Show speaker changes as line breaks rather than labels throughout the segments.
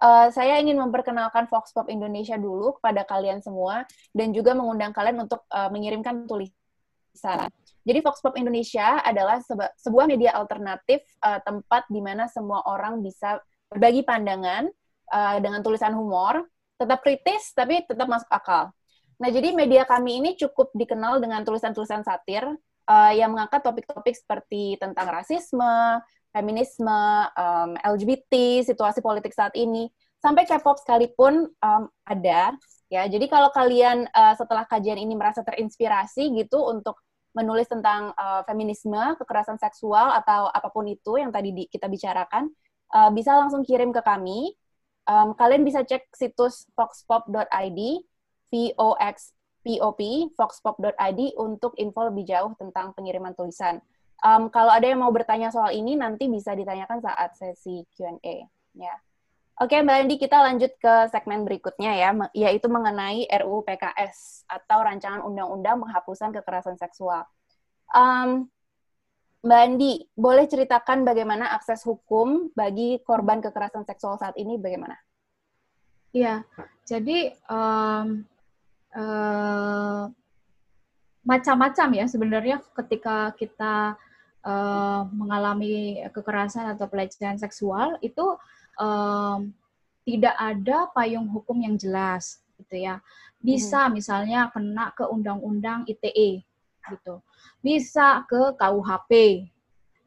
uh, saya ingin memperkenalkan Vox Pop Indonesia dulu kepada kalian semua dan juga mengundang kalian untuk uh, mengirimkan tulisan. Jadi Vox Pop Indonesia adalah sebuah media alternatif uh, tempat di mana semua orang bisa berbagi pandangan uh, dengan tulisan humor, tetap kritis tapi tetap masuk akal. Nah, jadi media kami ini cukup dikenal dengan tulisan-tulisan satir uh, yang mengangkat topik-topik seperti tentang rasisme, feminisme, um, LGBT, situasi politik saat ini, sampai K-pop sekalipun um, ada. Ya, jadi kalau kalian uh, setelah kajian ini merasa terinspirasi gitu untuk menulis tentang uh, feminisme, kekerasan seksual atau apa pun itu yang tadi di, kita bicarakan, uh, bisa langsung kirim ke kami. Um, kalian bisa cek situs foxpop.id voxpop, foxpop.id untuk info lebih jauh tentang pengiriman tulisan. Um, kalau ada yang mau bertanya soal ini, nanti bisa ditanyakan saat sesi Q&A. Ya. Oke, Mbak Andi, kita lanjut ke segmen berikutnya ya, yaitu mengenai RUU PKS atau Rancangan Undang-Undang Penghapusan Kekerasan Seksual. Um, Mbak Andi, boleh ceritakan bagaimana akses hukum bagi korban kekerasan seksual saat ini bagaimana?
Iya, jadi um, uh, macam-macam ya sebenarnya ketika kita uh, mengalami kekerasan atau pelecehan seksual itu um, tidak ada payung hukum yang jelas gitu ya. Bisa hmm. misalnya kena ke undang-undang ITE gitu. Bisa ke KUHP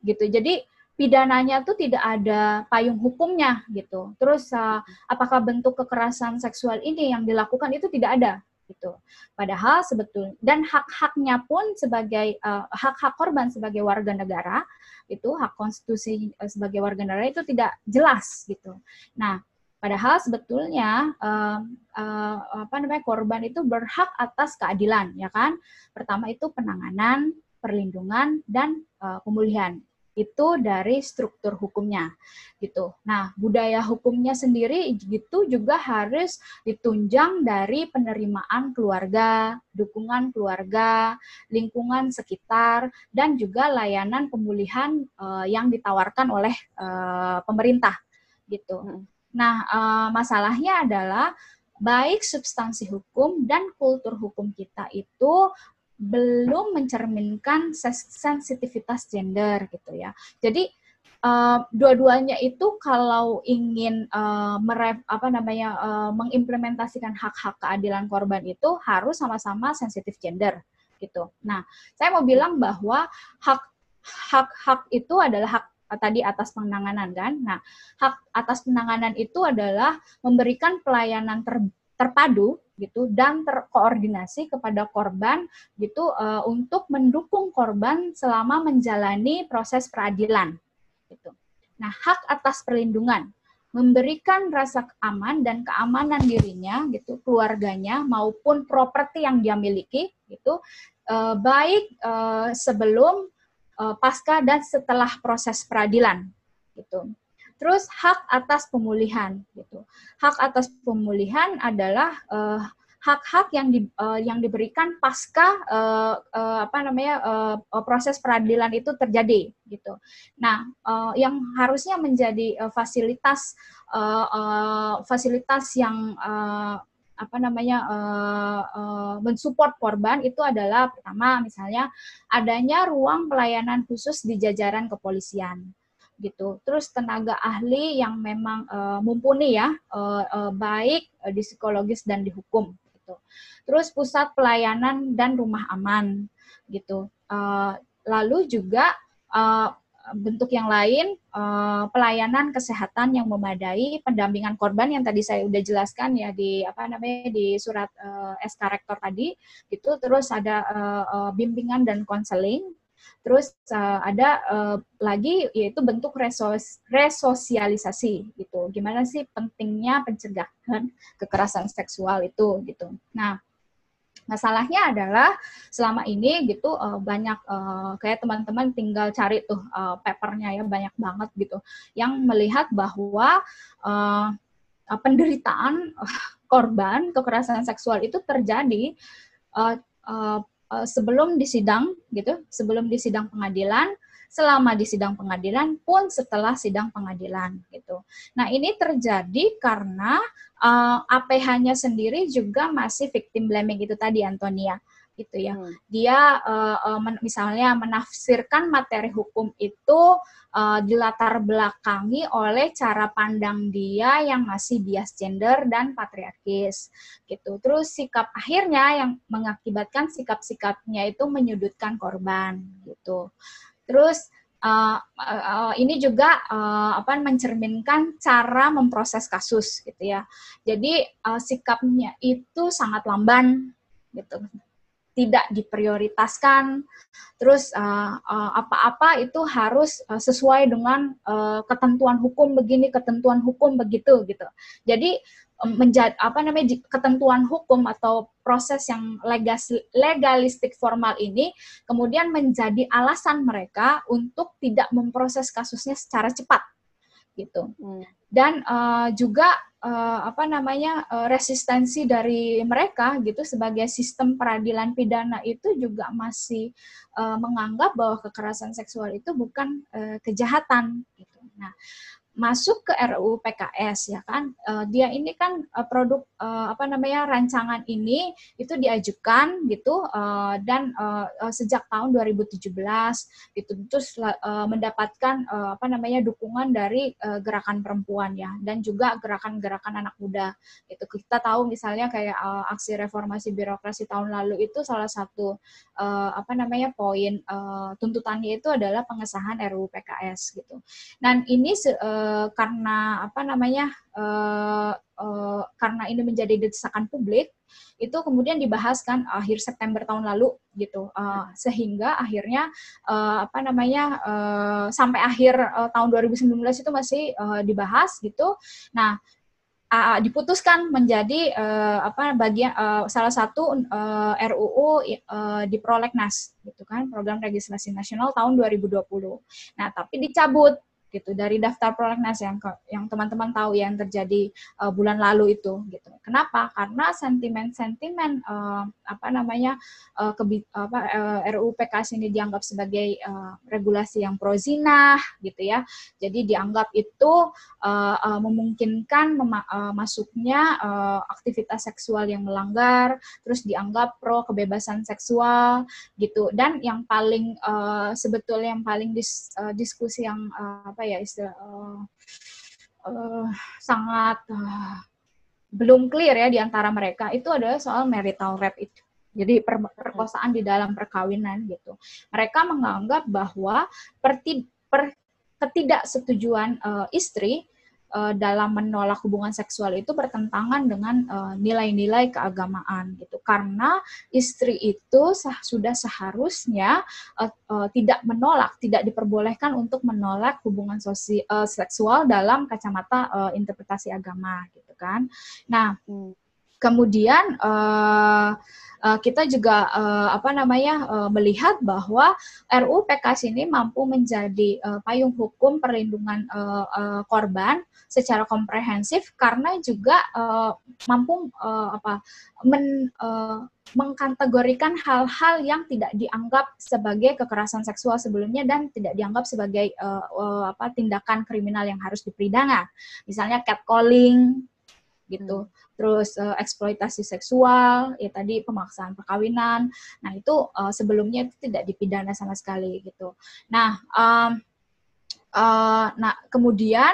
gitu. Jadi pidananya tuh tidak ada payung hukumnya gitu. Terus uh, apakah bentuk kekerasan seksual ini yang dilakukan itu tidak ada gitu. Padahal sebetulnya dan hak-haknya pun sebagai uh, hak-hak korban sebagai warga negara itu hak konstitusi uh, sebagai warga negara itu tidak jelas gitu. Nah, padahal sebetulnya uh, uh, apa namanya korban itu berhak atas keadilan ya kan. Pertama itu penanganan, perlindungan dan uh, pemulihan itu dari struktur hukumnya gitu. Nah, budaya hukumnya sendiri gitu juga harus ditunjang dari penerimaan keluarga, dukungan keluarga, lingkungan sekitar dan juga layanan pemulihan uh, yang ditawarkan oleh uh, pemerintah gitu. Hmm. Nah, uh, masalahnya adalah baik substansi hukum dan kultur hukum kita itu belum mencerminkan sensitivitas gender gitu ya. Jadi uh, dua-duanya itu kalau ingin uh, meref, apa namanya uh, mengimplementasikan hak-hak keadilan korban itu harus sama-sama sensitif gender gitu. Nah, saya mau bilang bahwa hak hak-hak itu adalah hak tadi atas penanganan kan. Nah, hak atas penanganan itu adalah memberikan pelayanan ter, terpadu gitu dan terkoordinasi kepada korban gitu uh, untuk mendukung korban selama menjalani proses peradilan gitu. Nah, hak atas perlindungan memberikan rasa aman dan keamanan dirinya gitu keluarganya maupun properti yang dia miliki gitu uh, baik uh, sebelum uh, pasca dan setelah proses peradilan gitu. Terus hak atas pemulihan gitu. Hak atas pemulihan adalah eh, hak-hak yang di, uh, yang diberikan pasca uh, uh, apa namanya uh, proses peradilan itu terjadi gitu. Nah, uh, yang harusnya menjadi uh, fasilitas uh, uh, fasilitas yang uh, apa namanya uh, uh, mensupport korban itu adalah pertama misalnya adanya ruang pelayanan khusus di jajaran kepolisian gitu. Terus tenaga ahli yang memang uh, mumpuni ya, uh, uh, baik di psikologis dan di hukum gitu. Terus pusat pelayanan dan rumah aman gitu. Uh, lalu juga uh, bentuk yang lain uh, pelayanan kesehatan yang memadai pendampingan korban yang tadi saya udah jelaskan ya di apa namanya di surat uh, SK rektor tadi gitu terus ada uh, uh, bimbingan dan konseling Terus uh, ada uh, lagi yaitu bentuk resos resosialisasi gitu. Gimana sih pentingnya pencegahan kekerasan seksual itu gitu. Nah, masalahnya adalah selama ini gitu uh, banyak uh, kayak teman-teman tinggal cari tuh uh, papernya ya banyak banget gitu yang melihat bahwa uh, penderitaan korban kekerasan seksual itu terjadi uh, uh, Eh, sebelum disidang gitu, sebelum disidang pengadilan selama di sidang pengadilan pun setelah sidang pengadilan gitu. Nah, ini terjadi karena uh, eh, APH-nya sendiri juga masih victim blaming itu tadi Antonia gitu ya. Hmm. Dia uh, uh, men misalnya menafsirkan materi hukum itu uh, dilatar belakangi oleh cara pandang dia yang masih bias gender dan patriarkis gitu. Terus sikap akhirnya yang mengakibatkan sikap-sikapnya itu menyudutkan korban gitu. Terus uh, uh, ini juga uh, apa mencerminkan cara memproses kasus gitu ya. Jadi uh, sikapnya itu sangat lamban gitu tidak diprioritaskan, terus apa-apa uh, uh, itu harus uh, sesuai dengan uh, ketentuan hukum begini, ketentuan hukum begitu gitu. Jadi menjadi apa namanya ketentuan hukum atau proses yang legas, legalistik formal ini kemudian menjadi alasan mereka untuk tidak memproses kasusnya secara cepat gitu. Hmm. Dan uh, juga uh, apa namanya uh, resistensi dari mereka gitu sebagai sistem peradilan pidana itu juga masih uh, menganggap bahwa kekerasan seksual itu bukan uh, kejahatan gitu. Nah, masuk ke RUU PKS ya kan? Uh, dia ini kan uh, produk uh, apa namanya rancangan ini itu diajukan gitu uh, dan uh, sejak tahun 2017 gitu. Terus uh, mendapatkan uh, apa namanya dukungan dari uh, gerakan perempuan ya. Dan juga gerakan-gerakan anak muda itu kita tahu misalnya kayak uh, aksi reformasi birokrasi tahun lalu itu salah satu uh, apa namanya poin uh, tuntutannya itu adalah pengesahan RUU PKS gitu. Dan ini uh, Eh, karena apa namanya uh, uh, karena ini menjadi desakan publik itu kemudian dibahas kan akhir September tahun lalu gitu. Uh, sehingga akhirnya uh, apa namanya uh, sampai akhir uh, tahun 2019 itu masih uh, dibahas gitu. Nah uh, diputuskan menjadi uh, apa bagian uh, salah satu uh, RUU uh, di prolegnas gitu kan program legislasi nasional tahun 2020 nah tapi dicabut gitu dari daftar prolegnas yang yang teman-teman tahu yang terjadi uh, bulan lalu itu gitu. Kenapa? Karena sentimen-sentimen uh, apa namanya uh, kebi, apa uh, RUU PKS ini dianggap sebagai uh, regulasi yang pro zina gitu ya. Jadi dianggap itu uh, uh, memungkinkan uh, masuknya uh, aktivitas seksual yang melanggar, terus dianggap pro kebebasan seksual gitu. Dan yang paling uh, sebetulnya yang paling dis, uh, diskusi yang uh, apa apa ya istilah uh, uh, sangat uh, belum clear ya di antara mereka itu adalah soal marital rape itu. Jadi per perkosaan di dalam perkawinan gitu. Mereka menganggap bahwa perti per ketidaksetujuan uh, istri uh, dalam menolak hubungan seksual itu bertentangan dengan eh, nilai-nilai uh, keagamaan gitu karena istri itu sah, sudah seharusnya uh, uh, tidak menolak tidak diperbolehkan untuk menolak hubungan sosi, uh, seksual dalam kacamata uh, interpretasi agama gitu kan nah hmm. Kemudian uh, uh, kita juga uh, apa namanya uh, melihat bahwa RUU PKS ini mampu menjadi uh, payung hukum perlindungan uh, uh, korban secara komprehensif karena juga uh, mampu uh, apa men, uh, mengkategorikan hal-hal yang tidak dianggap sebagai kekerasan seksual sebelumnya dan tidak dianggap sebagai uh, uh, apa tindakan kriminal yang harus dipidana. Misalnya catcalling gitu. Hmm terus uh, eksploitasi seksual, ya tadi pemaksaan perkawinan. Nah itu uh, sebelumnya itu tidak dipidana sama sekali gitu. Nah, um, uh, nah kemudian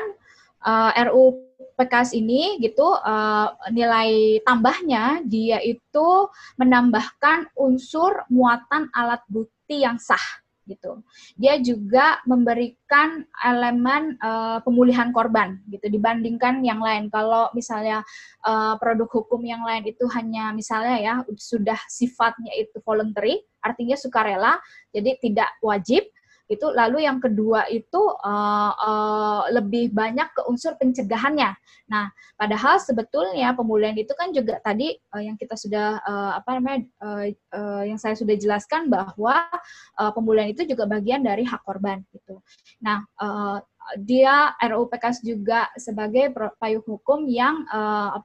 uh, RU PKS ini gitu uh, nilai tambahnya dia itu menambahkan unsur muatan alat bukti yang sah gitu. Dia juga memberikan elemen uh, pemulihan korban gitu dibandingkan yang lain. Kalau misalnya uh, produk hukum yang lain itu hanya misalnya ya sudah sifatnya itu voluntary, artinya sukarela, jadi tidak wajib itu lalu yang kedua itu uh, uh, lebih banyak ke unsur pencegahannya. Nah, padahal sebetulnya pemulihan itu kan juga tadi uh, yang kita sudah uh, apa namanya uh, uh, yang saya sudah jelaskan bahwa uh, pemulihan itu juga bagian dari hak korban gitu. Nah, uh, dia RUU juga sebagai payung hukum yang uh,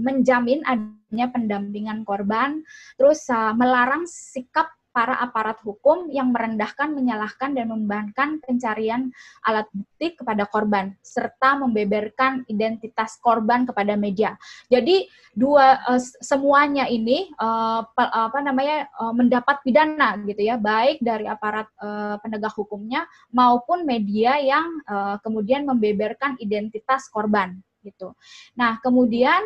menjamin adanya pendampingan korban, terus uh, melarang sikap para aparat hukum yang merendahkan, menyalahkan, dan membebankan pencarian alat bukti kepada korban, serta membeberkan identitas korban kepada media. Jadi dua uh, semuanya ini uh, apa namanya uh, mendapat pidana gitu ya, baik dari aparat penegak hukumnya maupun media yang kemudian membeberkan identitas korban gitu. Nah kemudian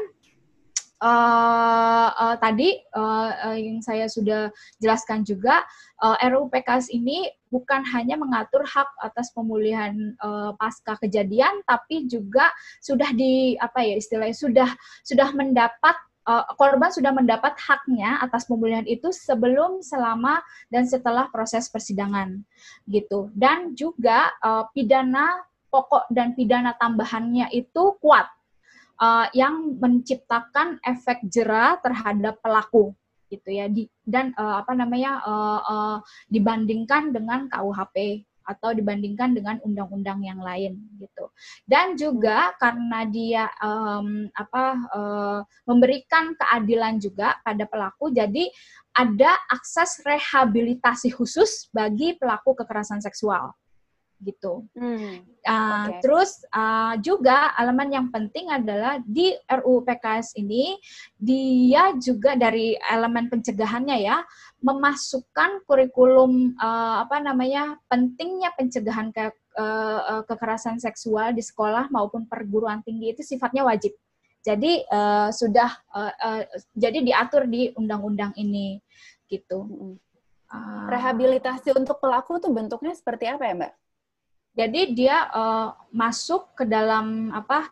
uh, uh, tadi uh, uh, yang saya sudah jelaskan juga uh, RUU PKS ini bukan hanya mengatur hak atas pemulihan uh, pasca kejadian tapi juga sudah di apa ya istilahnya sudah sudah mendapat uh, korban sudah mendapat haknya atas pemulihan itu sebelum, selama, dan setelah proses persidangan, gitu. Dan juga uh, pidana pokok dan pidana tambahannya itu kuat, uh, yang menciptakan efek jera terhadap pelaku gitu ya. Di, dan uh, apa namanya uh, uh, dibandingkan dengan KUHP atau dibandingkan dengan undang-undang yang lain gitu. Dan juga karena dia um, apa uh, memberikan keadilan juga pada pelaku jadi ada akses rehabilitasi khusus bagi pelaku kekerasan seksual gitu. Hmm. Uh, okay. Terus uh, juga elemen yang penting adalah di RUU PKS ini dia juga dari elemen pencegahannya ya memasukkan kurikulum uh, apa namanya pentingnya pencegahan ke, uh, kekerasan seksual di sekolah maupun perguruan tinggi itu sifatnya wajib. Jadi uh, sudah uh, uh, jadi diatur di undang-undang ini gitu.
Uh, Rehabilitasi untuk pelaku tuh bentuknya seperti apa ya, Mbak?
Jadi dia uh, masuk ke dalam apa?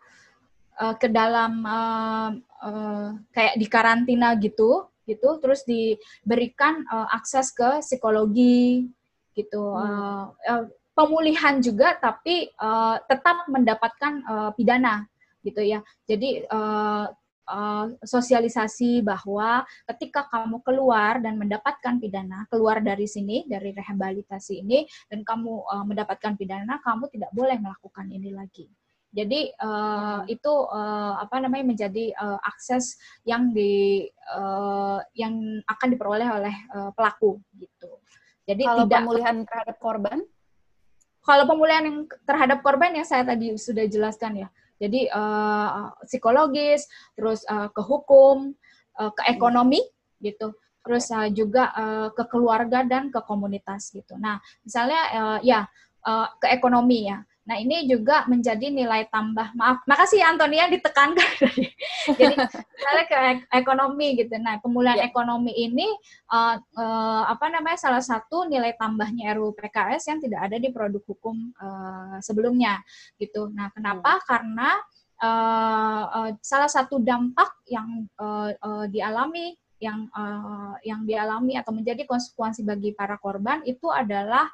Uh, ke dalam uh, uh, kayak di karantina gitu, gitu. Terus diberikan uh, akses ke psikologi, gitu. Hmm. Uh, uh, pemulihan juga, tapi uh, tetap mendapatkan uh, pidana, gitu ya. Jadi uh, uh, sosialisasi bahwa ketika kamu keluar dan mendapatkan pidana, keluar dari sini, dari rehabilitasi ini, dan kamu uh, mendapatkan pidana, kamu tidak boleh melakukan ini lagi. Jadi uh, itu uh, apa namanya menjadi uh, akses yang di uh, yang akan diperoleh oleh uh, pelaku gitu.
Jadi kalau tidak pemulihan terhadap korban?
Kalau pemulihan yang terhadap korban yang saya tadi sudah jelaskan ya, jadi uh, psikologis, terus uh, ke hukum, uh, ke ekonomi gitu. Terus uh, juga uh, ke keluarga dan ke komunitas gitu. Nah, misalnya uh, ya uh, ke ekonomi ya. Nah, ini juga menjadi nilai tambah. Maaf, makasih ya Antonia ditekankan. Jadi, misalnya ke ekonomi gitu. Nah, pemulihan yeah. ekonomi ini uh, uh, apa namanya salah satu nilai tambahnya RUU PKS yang tidak ada di produk hukum uh, sebelumnya gitu. Nah, kenapa? Hmm. Karena uh, uh, salah satu dampak yang uh, uh, dialami yang uh, yang dialami atau menjadi konsekuensi bagi para korban itu adalah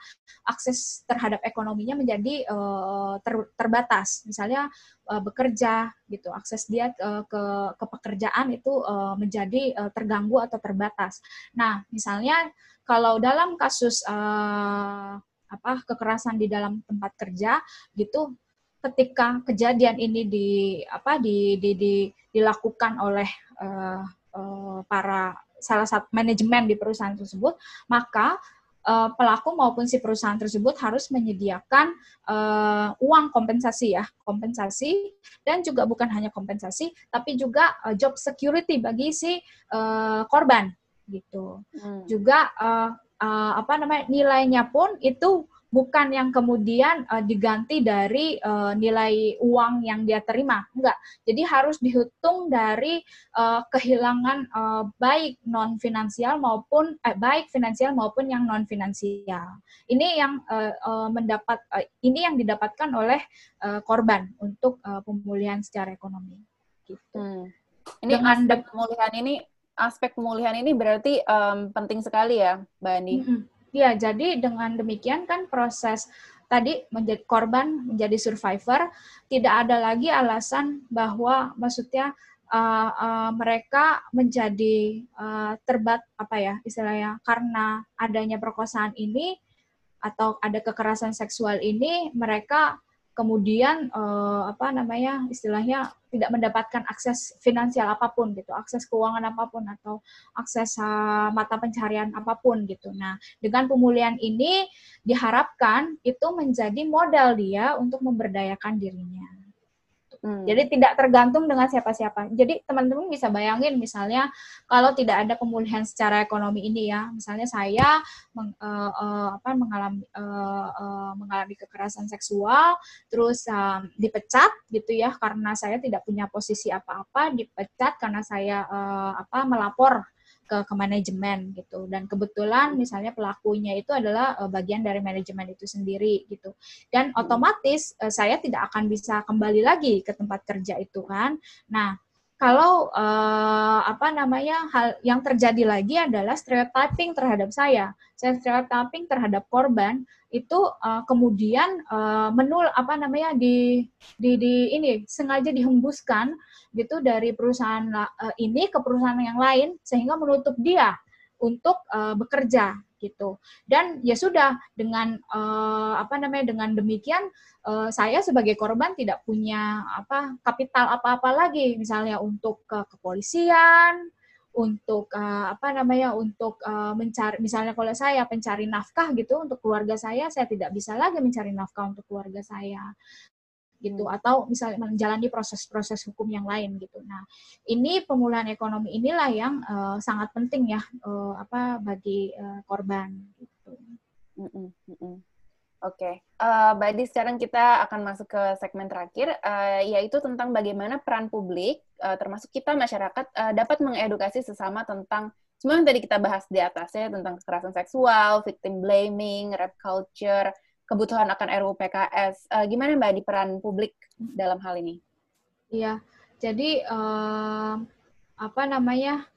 akses terhadap ekonominya menjadi uh, ter, terbatas. Misalnya uh, bekerja gitu, akses dia uh, ke ke pekerjaan itu uh, menjadi uh, terganggu atau terbatas. Nah, misalnya kalau dalam kasus uh, apa kekerasan di dalam tempat kerja gitu ketika kejadian ini di apa di, di, di dilakukan oleh uh, Eh, para salah satu manajemen di perusahaan tersebut, maka uh, pelaku maupun si perusahaan tersebut harus menyediakan uh, uang kompensasi ya, kompensasi dan juga bukan hanya kompensasi, tapi juga uh, job security bagi si uh, korban gitu. Hmm. Juga uh, uh, apa namanya nilainya pun itu bukan yang kemudian uh, diganti dari uh, nilai uang yang dia terima, enggak. Jadi harus dihitung dari uh, kehilangan uh, baik non finansial maupun eh, baik finansial maupun yang non finansial. Ini yang uh, uh, mendapat uh, ini yang didapatkan oleh uh, korban untuk uh, pemulihan secara ekonomi. Gitu.
Hmm. Ini Dengan aspek pemulihan ini aspek pemulihan ini berarti um, penting sekali ya, Mbak Andi. Mm -hmm
Ya, jadi dengan demikian kan proses tadi menjadi korban menjadi survivor tidak ada lagi alasan bahwa maksudnya uh, uh, mereka menjadi uh, terbat apa ya istilahnya karena adanya perkosaan ini atau ada kekerasan seksual ini mereka kemudian uh, apa namanya istilahnya tidak mendapatkan akses finansial apa pun gitu, akses keuangan apa pun atau akses uh, mata pencarian apa pun gitu. Nah, dengan pemulihan ini diharapkan itu menjadi modal dia untuk memberdayakan dirinya. Hmm. Jadi tidak tergantung dengan siapa-siapa. Jadi teman-teman bisa bayangin misalnya kalau tidak ada pemulihan secara ekonomi ini ya, misalnya saya meng, uh, uh, apa mengalami uh, uh, mengalami kekerasan seksual, terus um, dipecat gitu ya karena saya tidak punya posisi apa-apa, dipecat karena saya uh, apa melapor ke, ke manajemen gitu. Dan kebetulan misalnya pelakunya itu adalah uh, bagian dari manajemen itu sendiri gitu. Dan hmm. otomatis uh, saya tidak akan bisa kembali lagi ke tempat kerja itu kan. Nah kalau uh, apa namanya hal yang terjadi lagi adalah stereotyping terhadap saya. Saya stereotyping terhadap korban itu uh, kemudian uh, menul apa namanya di, di di ini sengaja dihembuskan gitu dari perusahaan uh, ini ke perusahaan yang lain sehingga menutup dia untuk uh, bekerja gitu. Dan ya sudah dengan uh, apa namanya dengan demikian uh, saya sebagai korban tidak punya apa kapital apa-apa lagi. Misalnya untuk ke kepolisian untuk uh, apa namanya untuk uh, mencari misalnya kalau saya pencari nafkah gitu untuk keluarga saya saya tidak bisa lagi mencari nafkah untuk keluarga saya gitu hmm. atau misalnya menjalani proses-proses hukum yang lain gitu. Nah, ini pemulihan ekonomi inilah yang uh, sangat penting ya uh, apa bagi uh, korban gitu. Mm -mm,
mm Oke, okay. uh, Badi sekarang kita akan masuk ke segmen terakhir, uh, yaitu tentang bagaimana peran publik, uh, termasuk kita masyarakat, uh, dapat mengedukasi sesama tentang semua yang tadi kita bahas di atasnya tentang kekerasan seksual, victim blaming, rap culture, kebutuhan akan RUU PKS. Uh, gimana Mbak di peran publik dalam hal ini?
Iya, jadi uh, apa namanya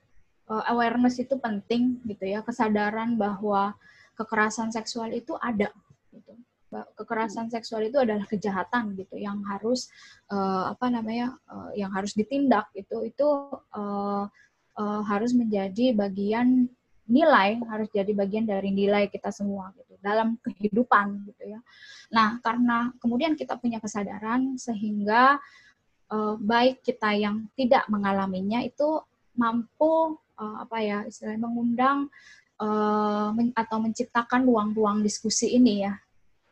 uh, awareness itu penting gitu ya, kesadaran bahwa kekerasan seksual itu ada. Gitu. Kekerasan seksual itu adalah kejahatan gitu, yang harus uh, apa namanya, uh, yang harus ditindak itu itu uh, uh, harus menjadi bagian nilai harus jadi bagian dari nilai kita semua gitu dalam kehidupan gitu ya. Nah, karena kemudian kita punya kesadaran sehingga uh, baik kita yang tidak mengalaminya itu mampu uh, apa ya istilahnya mengundang uh, men atau menciptakan ruang-ruang diskusi ini ya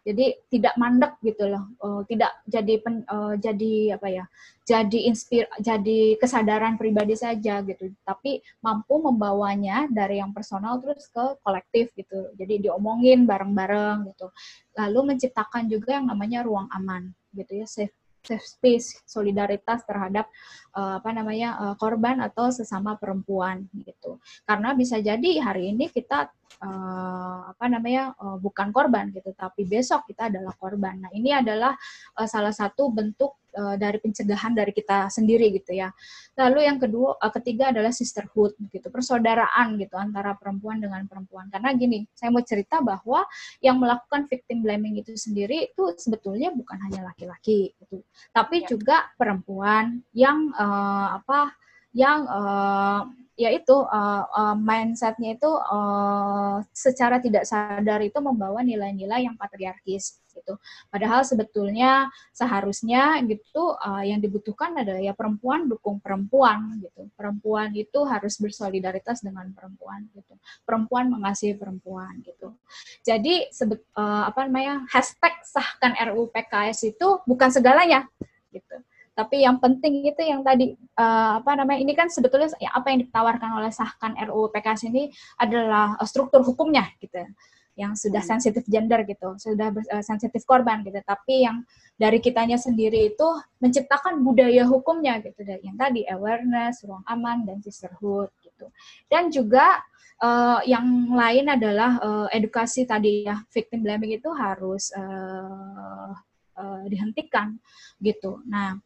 jadi tidak mandek gitu loh. Uh, tidak jadi pen, uh, jadi apa ya jadi inspir jadi kesadaran pribadi saja gitu. Tapi mampu membawanya dari yang personal terus ke kolektif gitu. Jadi diomongin bareng-bareng gitu. Lalu menciptakan juga yang namanya ruang aman gitu ya safe safe space solidaritas terhadap uh, apa namanya uh, korban atau sesama perempuan gitu. Karena bisa jadi hari ini kita uh, apa namanya uh, bukan korban gitu tapi besok kita adalah korban. Nah ini adalah uh, salah satu bentuk uh, dari pencegahan dari kita sendiri gitu ya. Lalu yang kedua, uh, ketiga adalah sisterhood gitu, persaudaraan gitu antara perempuan dengan perempuan. Karena gini, saya mau cerita bahwa yang melakukan victim blaming itu sendiri itu sebetulnya bukan hanya laki-laki gitu, tapi ya. juga perempuan yang uh, apa yang uh, yaitu uh, uh, mindsetnya itu uh, secara tidak sadar itu membawa nilai-nilai yang patriarkis gitu. Padahal sebetulnya seharusnya gitu uh, yang dibutuhkan adalah ya perempuan dukung perempuan gitu. Perempuan itu harus bersolidaritas dengan perempuan gitu. Perempuan mengasihi perempuan gitu. Jadi sebet, uh, apa namanya hashtag sahkan RUU PKS itu bukan segalanya gitu tapi yang penting itu yang tadi uh, apa namanya ini kan sebetulnya ya, apa yang ditawarkan oleh sahkan RUU PKS ini adalah struktur hukumnya gitu yang sudah hmm. sensitif gender gitu, sudah uh, sensitif korban gitu. Tapi yang dari kitanya sendiri itu menciptakan budaya hukumnya gitu dari yang tadi awareness, ruang aman dan sisterhood gitu. Dan juga uh, yang lain adalah uh, edukasi tadi ya victim blaming itu harus uh, uh, dihentikan gitu. Nah,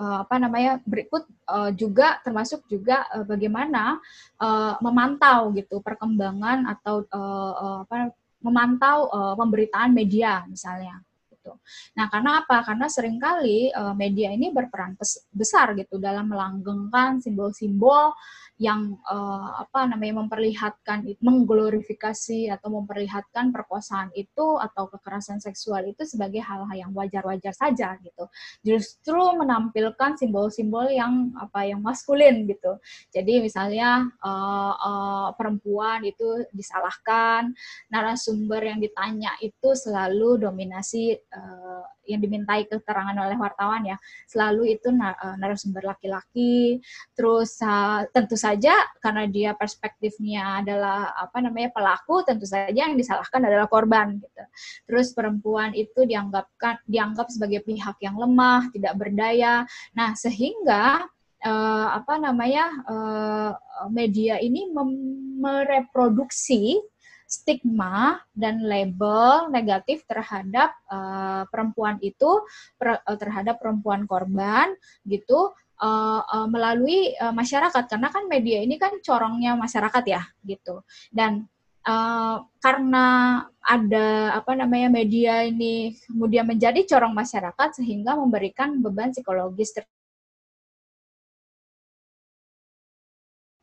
uh, apa namanya berikut uh, juga termasuk juga uh, bagaimana uh, memantau gitu perkembangan atau uh, uh, apa memantau uh, pemberitaan media misalnya gitu. Nah, karena apa? Karena sering kali uh, media ini berperan besar gitu dalam melanggengkan simbol-simbol yang uh, apa namanya memperlihatkan mengglorifikasi atau memperlihatkan perkosaan itu atau kekerasan seksual itu sebagai hal-hal yang wajar-wajar saja gitu. Justru menampilkan simbol-simbol yang apa yang maskulin gitu. Jadi misalnya uh, uh, perempuan itu disalahkan, narasumber yang ditanya itu selalu dominasi uh, yang dimintai keterangan oleh wartawan ya selalu itu narasumber laki-laki terus tentu saja karena dia perspektifnya adalah apa namanya pelaku tentu saja yang disalahkan adalah korban gitu. Terus perempuan itu dianggapkan dianggap sebagai pihak yang lemah tidak berdaya. Nah sehingga uh, apa namanya uh, media ini mereproduksi stigma dan label negatif terhadap uh, perempuan itu per, uh, terhadap perempuan korban gitu uh, uh, melalui uh, masyarakat. Karena kan media ini kan corongnya masyarakat ya gitu. Dan uh, karena ada apa namanya media ini kemudian menjadi corong masyarakat sehingga memberikan beban psikologis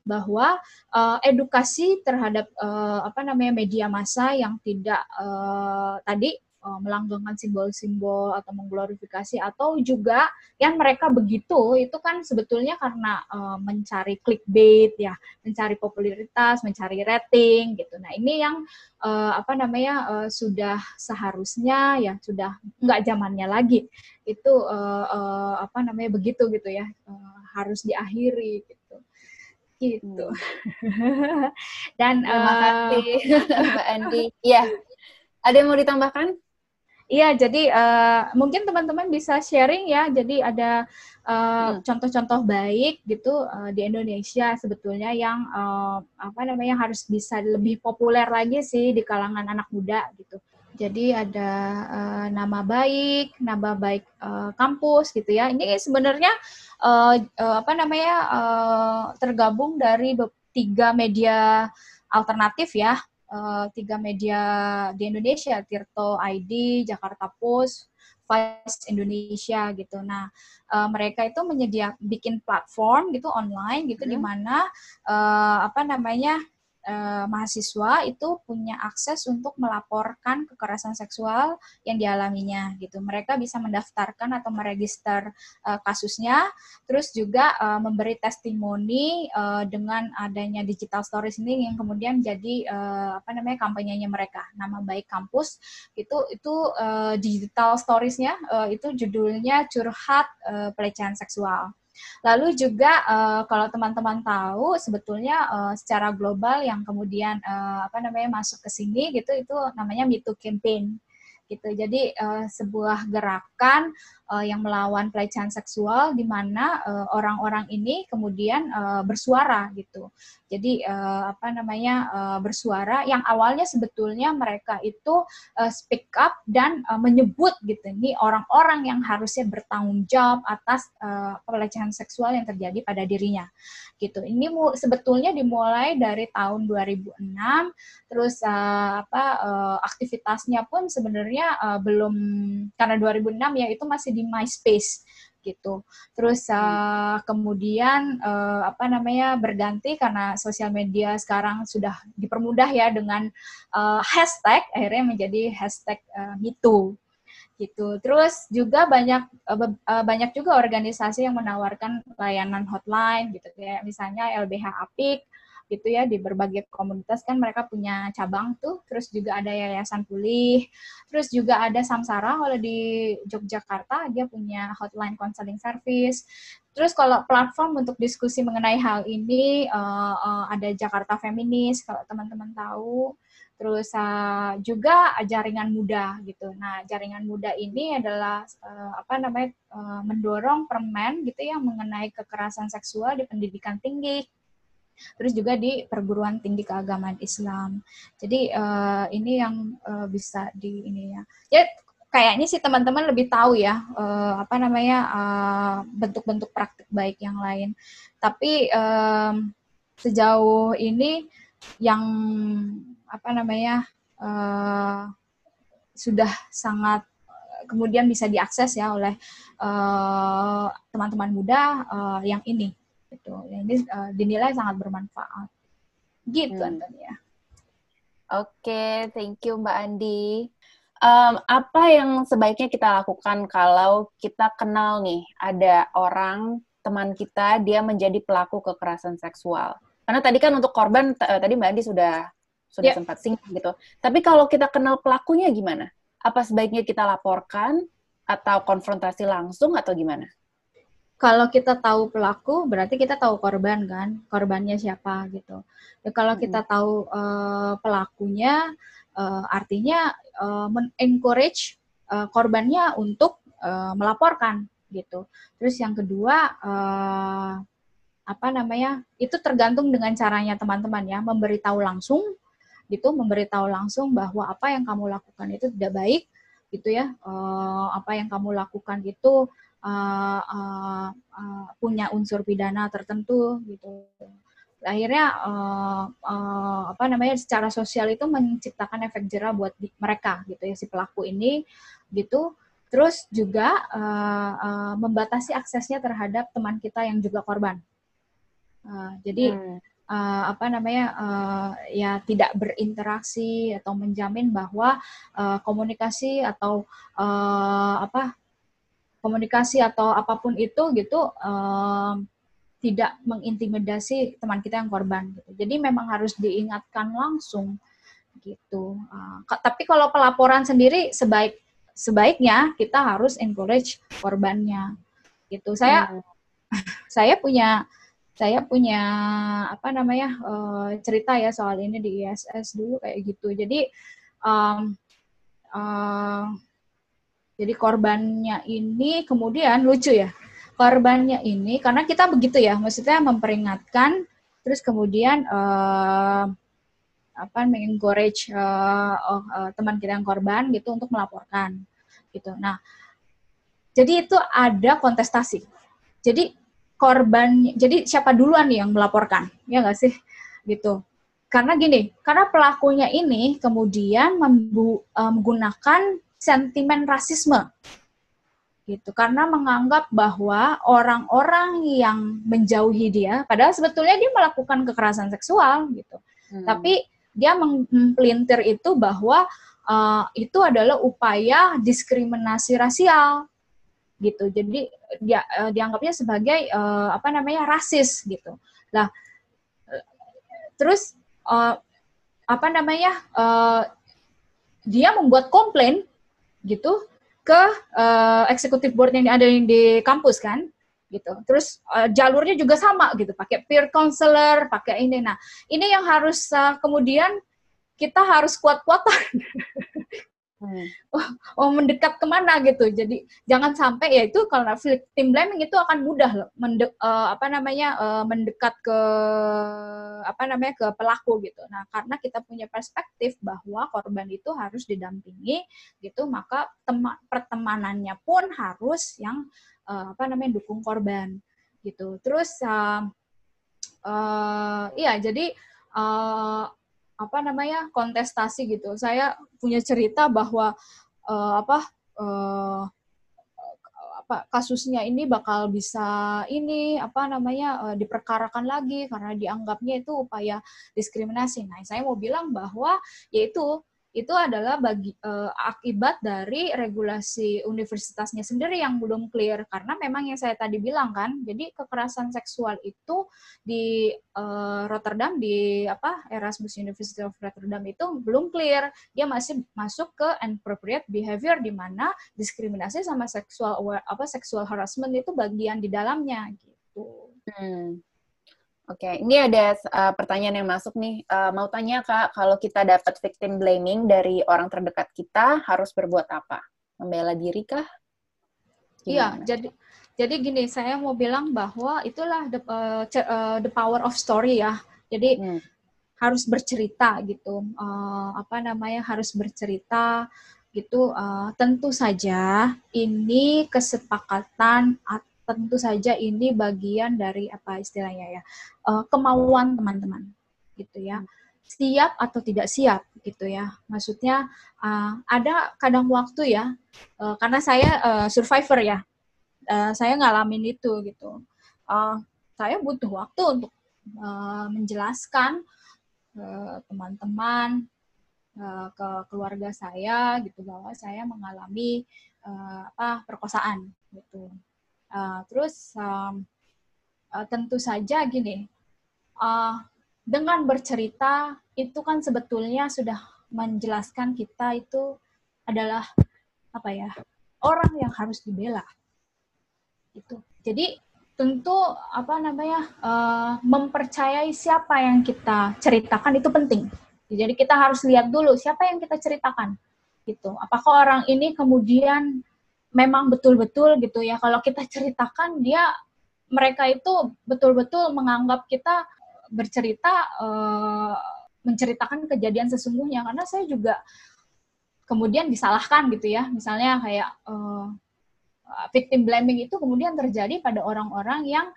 bahwa uh, edukasi terhadap uh, apa namanya media massa yang tidak uh, tadi uh, melanggengkan simbol-simbol atau mengglorifikasi atau juga yang mereka begitu itu kan sebetulnya karena uh, mencari clickbait ya, mencari popularitas, mencari rating gitu. Nah, ini yang uh, apa namanya uh, sudah seharusnya ya sudah nggak zamannya lagi. Itu uh, uh, apa namanya begitu gitu ya. Uh, harus diakhiri gitu gitu. Hmm.
Dan terima uh, kasih Mbak Andi. Iya. Ada yang mau ditambahkan?
Iya, jadi uh, mungkin teman-teman bisa sharing ya. Jadi ada contoh contoh-contoh baik gitu uh, di Indonesia sebetulnya yang uh, apa namanya harus bisa lebih populer lagi sih di kalangan anak muda gitu. Jadi ada uh, nama baik, nama baik uh, kampus gitu ya. Ini sebenarnya uh, uh, apa namanya uh, tergabung dari tiga media alternatif ya. Uh, tiga media di Indonesia, Tirto ID, Jakarta Post, Vice Indonesia gitu. Nah, uh, mereka itu menyedia bikin platform gitu online gitu hmm. di mana uh, apa namanya eh, mahasiswa itu punya akses untuk melaporkan kekerasan seksual yang dialaminya gitu. Mereka bisa mendaftarkan atau meregister eh, kasusnya, terus juga eh, memberi testimoni eh, dengan adanya digital stories ini yang kemudian jadi eh, apa namanya kampanyenya mereka. Nama baik kampus itu itu eh, digital storiesnya eh, itu judulnya curhat eh, pelecehan seksual. Lalu juga uh, kalau teman-teman tahu sebetulnya uh, secara global yang kemudian uh, apa namanya masuk ke sini gitu itu namanya Me campaign gitu. Jadi uh, sebuah gerakan uh, yang melawan pelecehan seksual di mana uh, orang-orang ini kemudian uh, bersuara gitu. Jadi uh, apa namanya uh, bersuara yang awalnya sebetulnya mereka itu uh, speak up dan uh, menyebut gitu ini orang-orang yang harusnya bertanggung jawab atas uh, pelecehan seksual yang terjadi pada dirinya gitu. Ini sebetulnya dimulai dari tahun 2006 terus uh, apa uh, aktivitasnya pun sebenarnya uh, belum karena 2006 ya itu masih di MySpace gitu. Terus uh, kemudian uh, apa namanya berganti karena sosial media sekarang sudah dipermudah ya dengan uh, hashtag akhirnya menjadi hashtag uh, MeToo gitu. Terus juga banyak uh, banyak juga organisasi yang menawarkan layanan hotline gitu kayak misalnya LBH Apik gitu ya di berbagai komunitas kan mereka punya cabang tuh. Terus juga ada yayasan pulih terus juga ada Samsara. Kalau di Yogyakarta dia punya hotline counseling service. Terus kalau platform untuk diskusi mengenai hal ini uh, uh, ada Jakarta Feminis kalau teman-teman tahu. Terus uh, juga jaringan muda gitu. Nah, jaringan muda ini adalah uh, apa namanya uh, mendorong permen gitu ya mengenai kekerasan seksual di pendidikan tinggi terus juga di perguruan tinggi keagamaan Islam. Jadi uh, ini yang uh, bisa di ini ya. Ya kayaknya sih teman-teman lebih tahu ya uh, apa namanya bentuk-bentuk uh, praktik baik yang lain. Tapi um, sejauh ini yang apa namanya uh, sudah sangat kemudian bisa diakses ya oleh teman teman-teman muda uh, yang ini gitu. Ini uh, dinilai sangat bermanfaat. Gitu hmm.
ya. Oke, okay, thank you Mbak Andi. Um, apa yang sebaiknya kita lakukan kalau kita kenal nih ada orang teman kita dia menjadi pelaku kekerasan seksual? Karena tadi kan untuk korban tadi Mbak Andi sudah sudah yeah. sempat singgung gitu. Tapi kalau kita kenal pelakunya gimana? Apa sebaiknya kita laporkan atau konfrontasi langsung atau gimana?
Kalau kita tahu pelaku berarti kita tahu korban kan? Korbannya siapa gitu. Ya, kalau kita tahu uh, pelakunya uh, artinya uh, men-encourage uh, korbannya untuk uh, melaporkan gitu. Terus yang kedua uh, apa namanya itu tergantung dengan caranya teman-teman ya. Memberitahu langsung gitu memberitahu langsung bahwa apa yang kamu lakukan itu tidak baik gitu ya. Uh, apa yang kamu lakukan itu uh, uh, uh, punya unsur pidana tertentu gitu. Akhirnya uh, uh, apa namanya secara sosial itu menciptakan efek jerah buat di, mereka gitu ya si pelaku ini gitu. Terus juga uh, uh, membatasi aksesnya terhadap teman kita yang juga korban. Uh, jadi hmm. uh, apa namanya uh, ya tidak berinteraksi atau menjamin bahwa uh, komunikasi atau uh, apa komunikasi atau apa pun itu gitu um, tidak mengintimidasi teman kita yang korban gitu. Jadi memang harus diingatkan langsung gitu. Uh, tapi kalau pelaporan sendiri sebaik sebaiknya kita harus encourage korbannya gitu. Saya hmm. saya punya saya punya apa namanya uh, cerita ya soal ini di ISS dulu kayak gitu. Jadi um, uh, jadi korbannya ini kemudian lucu ya. Korbannya ini karena kita begitu ya, maksudnya memperingatkan terus kemudian uh, apa mengencourage uh, oh, uh, teman kita yang korban gitu untuk melaporkan gitu. Nah, jadi itu ada kontestasi. Jadi korban, jadi siapa duluan yang melaporkan, ya nggak sih, gitu. Karena gini, karena pelakunya ini kemudian membu, uh, menggunakan sentimen rasisme. Gitu karena menganggap bahwa orang-orang yang menjauhi dia padahal sebetulnya dia melakukan kekerasan seksual gitu. Hmm. tapi dia mempelintir itu bahwa uh, itu adalah upaya diskriminasi rasial gitu. Jadi dia uh, dianggapnya sebagai uh, apa namanya rasis gitu. Lah terus uh, apa namanya uh, dia membuat komplain gitu ke uh, eksekutif board yang ada di kampus kan gitu. Terus uh, jalurnya juga sama gitu, pakai peer counselor, pakai ini. Nah, ini yang harus uh, kemudian kita harus kuat-kuatan Hmm. Oh, oh mendekat ke mana gitu. Jadi jangan sampai ya itu kalau victim blaming itu akan mudah loh mendek, uh, apa namanya uh, mendekat ke apa namanya ke pelaku gitu. Nah karena kita punya perspektif bahwa korban itu harus didampingi gitu, maka tema, pertemanannya pun harus yang uh, apa namanya dukung korban gitu. Terus uh, uh, iya jadi uh, apa namanya kontestasi gitu. Saya punya cerita bahwa uh, apa uh, kasusnya ini bakal bisa ini apa namanya uh, diperkarakan lagi karena dianggapnya itu upaya diskriminasi. Nah, saya mau bilang bahwa yaitu itu adalah bagi uh, akibat dari regulasi universitasnya sendiri yang belum clear karena memang yang saya tadi bilang kan jadi kekerasan seksual itu di uh, Rotterdam di apa Erasmus University of Rotterdam itu belum clear dia masih masuk ke inappropriate behavior di mana diskriminasi sama seksual apa seksual harassment itu bagian di dalamnya gitu. Hmm.
Oke, okay. ini ada uh, pertanyaan yang masuk nih. Uh, mau tanya kak, kalau kita dapat victim blaming dari orang terdekat kita, harus berbuat apa? Membela diri kah?
Iya, jadi jadi gini, saya mau bilang bahwa itulah the, uh, uh, the power of story ya. Jadi hmm. harus bercerita gitu. Uh, apa namanya? Harus bercerita gitu. Uh, tentu saja ini kesepakatan tentu saja ini bagian dari apa istilahnya ya uh, kemauan teman-teman gitu ya. siap atau tidak siap gitu ya. Maksudnya uh, ada kadang waktu ya, uh, karena saya uh, survivor ya, uh, saya ngalamin itu gitu. Uh, saya butuh waktu untuk uh, menjelaskan ke teman-teman, uh, ke keluarga saya gitu bahwa saya mengalami uh, apa perkosaan gitu. Uh, terus um, uh, tentu saja gini. Uh, dengan bercerita itu kan sebetulnya sudah menjelaskan kita itu adalah apa ya orang yang harus dibela. Itu. Jadi tentu apa namanya uh, mempercayai siapa yang kita ceritakan itu penting. Jadi kita harus lihat dulu siapa yang kita ceritakan. Gitu. Apakah orang ini kemudian memang betul-betul gitu ya kalau kita ceritakan dia mereka itu betul-betul menganggap kita bercerita uh, menceritakan kejadian sesungguhnya karena saya juga kemudian disalahkan gitu ya misalnya kayak uh, victim blaming itu kemudian terjadi pada orang-orang yang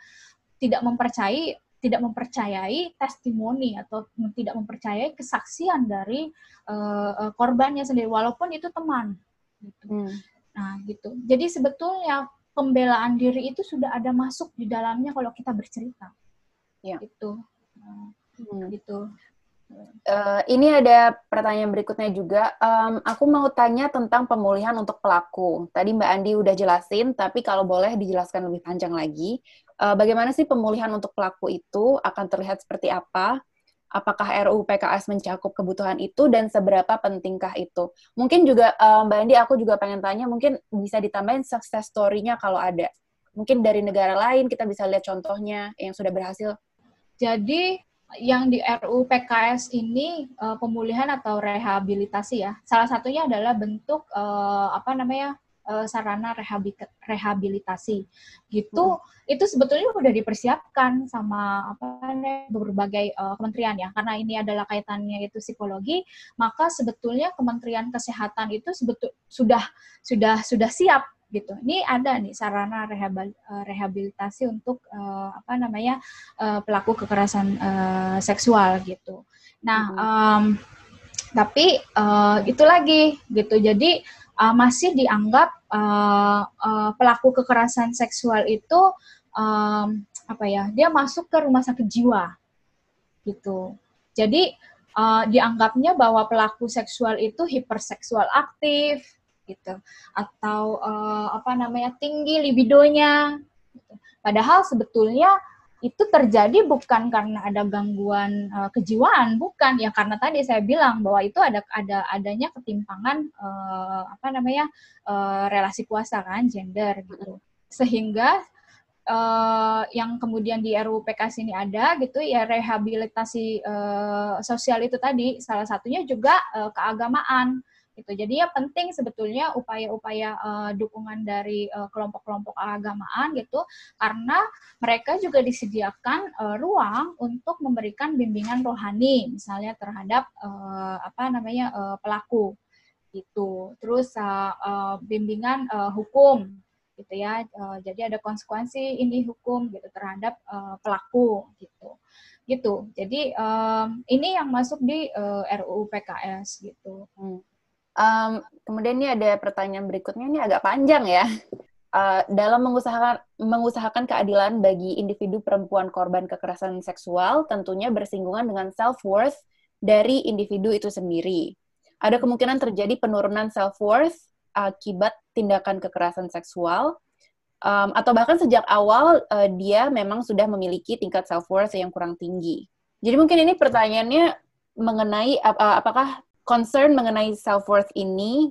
tidak mempercayai tidak mempercayai testimoni atau tidak mempercayai kesaksian dari uh, korbannya sendiri walaupun itu teman gitu. Hmm. Nah, gitu. Jadi sebetulnya pembelaan diri itu sudah ada masuk di dalamnya kalau kita bercerita. Ya. Itu.
Hmm. Gitu. Uh, ini ada pertanyaan berikutnya juga. Um, aku mau tanya tentang pemulihan untuk pelaku. Tadi Mbak Andi udah jelasin, tapi kalau boleh dijelaskan lebih panjang lagi. Uh, bagaimana sih pemulihan untuk pelaku itu akan terlihat seperti apa? Apakah RUU PKS mencakup kebutuhan itu dan seberapa pentingkah itu? Mungkin juga uh, Mbak Andi, aku juga pengen tanya, mungkin bisa ditambahin success story-nya kalau ada. Mungkin dari negara lain kita bisa lihat contohnya yang sudah berhasil
jadi yang di RUU PKS ini uh, pemulihan atau rehabilitasi ya. Salah satunya adalah bentuk uh, apa namanya uh, sarana rehabilitasi gitu. Hmm. Itu sebetulnya sudah dipersiapkan sama apa namanya berbagai uh, kementerian ya. Karena ini adalah kaitannya itu psikologi, maka sebetulnya Kementerian Kesehatan itu sebetul sudah sudah sudah siap gitu. Ini ada nih sarana eh, rehabilitasi untuk uh, apa namanya uh, pelaku kekerasan uh, seksual gitu. Nah, um, tapi uh, itu lagi gitu. Jadi uh, masih dianggap uh, uh, pelaku kekerasan seksual itu um, apa ya? Dia masuk ke rumah sakit jiwa gitu. Jadi uh, dianggapnya bahwa pelaku seksual itu hiperseksual aktif gitu atau uh, apa namanya tinggi libidonya gitu. padahal sebetulnya itu terjadi bukan karena ada gangguan uh, kejiwaan bukan. Ya karena tadi saya bilang bahwa itu ada ada adanya ketimpangan uh, apa namanya uh, relasi kuasa kan gender gitu. Sehingga uh, yang kemudian di RUU PKS ini ada gitu ya rehabilitasi uh, sosial itu tadi salah satunya juga uh, keagamaan gitu. Jadi ya penting sebetulnya upaya-upaya uh, dukungan dari eh, kelompok-kelompok agamaan gitu karena mereka juga disediakan uh, ruang untuk memberikan bimbingan rohani misalnya terhadap uh, apa namanya uh, pelaku gitu. Terus uh, uh, bimbingan uh, hukum gitu ya. Uh, jadi ada konsekuensi ini hukum gitu terhadap uh, pelaku gitu gitu. Jadi um, ini yang masuk di uh, RUU PKS gitu. Hmm.
Um, kemudian ini ada pertanyaan berikutnya, ini agak panjang ya. Uh, dalam mengusahakan mengusahakan keadilan bagi individu perempuan korban kekerasan seksual, tentunya bersinggungan dengan self worth dari individu itu sendiri. Ada kemungkinan terjadi penurunan self worth akibat tindakan kekerasan seksual, um, atau bahkan sejak awal uh, dia memang sudah memiliki tingkat self worth yang kurang tinggi. Jadi mungkin ini pertanyaannya mengenai uh, apakah concern mengenai self worth ini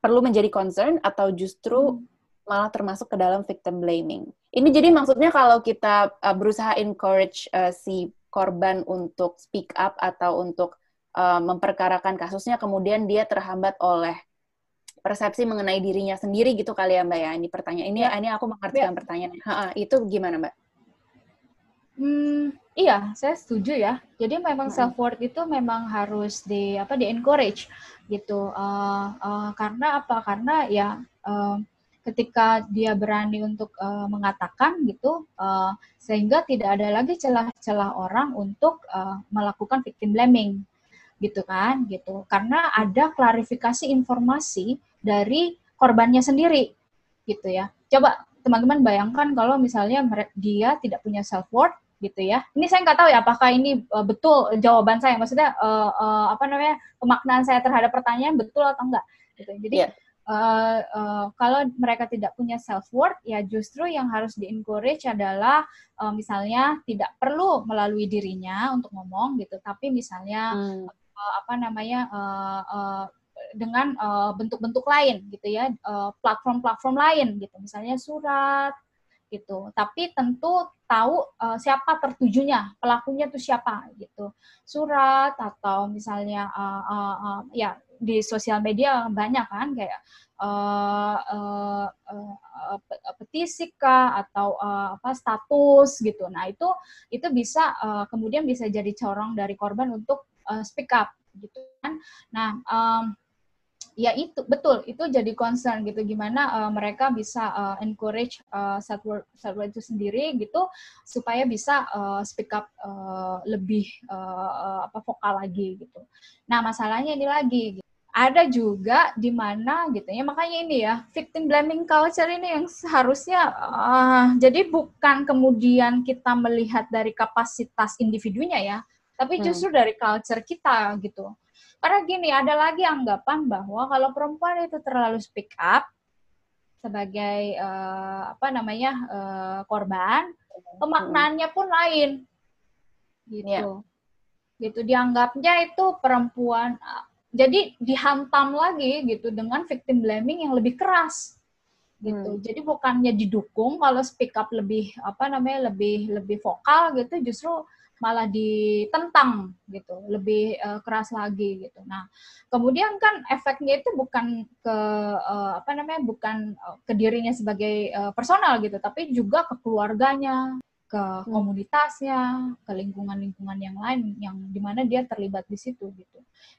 perlu menjadi concern atau justru hmm. malah termasuk ke dalam victim blaming. Ini jadi maksudnya kalau kita uh, berusaha encourage uh, si korban untuk speak up atau untuk uh, memperkarakan kasusnya, kemudian dia terhambat oleh persepsi mengenai dirinya sendiri gitu kali ya Mbak ya. Ini pertanyaan ini, ya. ini aku mengartikan ya. pertanyaan. Ha -ha, itu gimana Mbak?
Hmm, iya, saya setuju ya. Jadi memang hmm. self worth itu memang harus di apa di encourage gitu. Uh, uh, karena apa? Karena ya uh, ketika dia berani untuk uh, mengatakan gitu, uh, sehingga tidak ada lagi celah-celah orang untuk uh, melakukan victim blaming gitu kan gitu karena ada klarifikasi informasi dari korbannya sendiri gitu ya coba teman-teman bayangkan kalau misalnya dia tidak punya self worth gitu ya. Ini saya nggak tahu ya apakah ini uh, betul jawaban saya. Maksudnya uh, uh, apa namanya pemaknaan saya terhadap pertanyaan betul atau enggak. Gitu. Jadi yeah. uh, uh, kalau mereka tidak punya self worth, ya justru yang harus di encourage adalah uh, misalnya tidak perlu melalui dirinya untuk ngomong gitu, tapi misalnya hmm. uh, apa namanya uh, uh, dengan bentuk-bentuk uh, lain gitu ya platform-platform uh, lain gitu misalnya surat gitu. Tapi tentu tahu uh, siapa tertujunya, pelakunya itu siapa gitu. Surat atau misalnya uh, uh, uh, ya di sosial media banyak kan kayak uh, uh, uh, petisi kah atau uh, apa status gitu. Nah, itu itu bisa uh, kemudian bisa jadi corong dari korban untuk uh, speak up gitu kan. Nah, um, ya itu betul itu jadi concern gitu gimana uh, mereka bisa uh, encourage uh, satwa satwa itu sendiri gitu supaya bisa uh, speak up uh, lebih uh, apa vokal lagi gitu. Nah masalahnya ini lagi gitu. ada juga di mana gitu ya makanya ini ya victim blaming culture ini yang seharusnya uh, jadi bukan kemudian kita melihat dari kapasitas individunya ya tapi hmm. justru hmm. dari culture kita gitu karena gini, ada lagi anggapan bahwa kalau perempuan itu terlalu speak up sebagai uh, apa namanya uh, korban, pemaknaannya pun lain, gitu. Yeah. Gitu dianggapnya itu perempuan, jadi dihantam lagi gitu dengan victim blaming yang lebih keras gitu. Hmm. Jadi bukannya didukung kalau speak up lebih apa namanya lebih lebih vokal gitu, justru malah ditentang gitu, lebih uh, keras lagi gitu. Nah, kemudian kan efeknya itu bukan ke uh, apa namanya, bukan uh, ke dirinya sebagai uh, personal gitu, tapi juga ke keluarganya, ke hmm. komunitasnya, ke lingkungan-lingkungan yang lain yang di mana dia terlibat di situ gitu.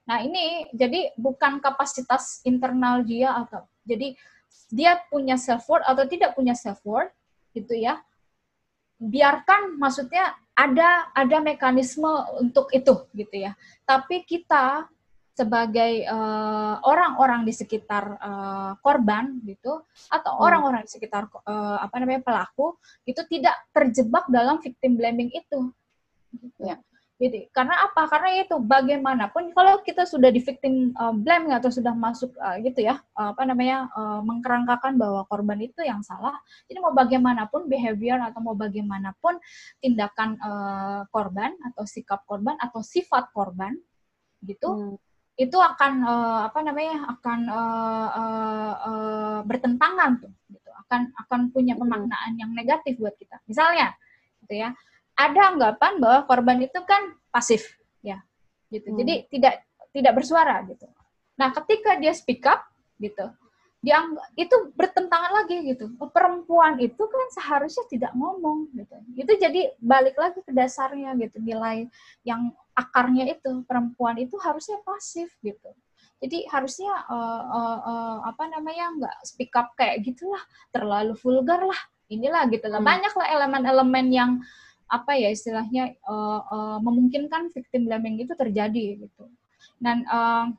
Nah ini jadi bukan kapasitas internal dia atau jadi dia punya self worth atau tidak punya self worth gitu ya. Biarkan maksudnya ada ada mekanisme untuk itu gitu ya. Tapi kita sebagai uh, orang-orang di sekitar uh, korban gitu atau hmm. orang-orang di sekitar uh, apa namanya pelaku itu tidak terjebak dalam victim blaming itu. Gitu. Ya. Jadi karena apa? Karena itu bagaimanapun kalau kita sudah di victim uh, blame atau sudah masuk uh, gitu ya uh, apa namanya uh, mengkerangkakan bahwa korban itu yang salah. Jadi mau bagaimanapun behavior atau mau bagaimanapun tindakan uh, korban atau sikap korban atau sifat korban gitu hmm. itu akan uh, apa namanya akan uh, uh, uh, bertentangan tuh gitu akan akan punya hmm. pemaknaan yang negatif buat kita. Misalnya gitu ya ada anggapan bahwa korban itu kan pasif ya gitu. Hmm. jadi tidak tidak bersuara gitu. Nah ketika dia speak up gitu dia itu bertentangan lagi gitu. Oh, perempuan itu kan seharusnya tidak ngomong gitu. Itu jadi balik lagi ke dasarnya gitu nilai yang akarnya itu. Perempuan itu harusnya pasif gitu. Jadi harusnya uh, uh, uh, apa namanya nggak speak up kayak gitulah. Terlalu vulgar lah. Inilah gitu. Lah hmm. banyak lah elemen-elemen yang apa ya istilahnya uh, uh, memungkinkan victim blaming itu terjadi gitu. Dan uh,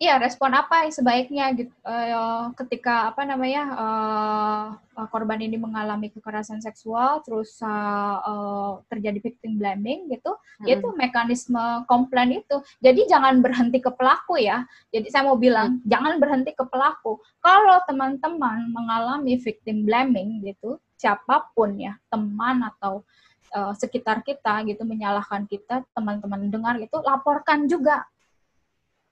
Iya, respon apa yang sebaiknya gitu uh, ketika apa namanya uh, korban ini mengalami kekerasan seksual, terus uh, uh, terjadi victim blaming gitu, hmm. yaitu mekanisme komplain itu. Jadi jangan berhenti ke pelaku ya. Jadi saya mau bilang hmm. jangan berhenti ke pelaku. Kalau teman-teman mengalami victim blaming gitu, siapa pun ya, teman atau uh, sekitar kita gitu menyalahkan kita, teman-teman dengar itu laporkan juga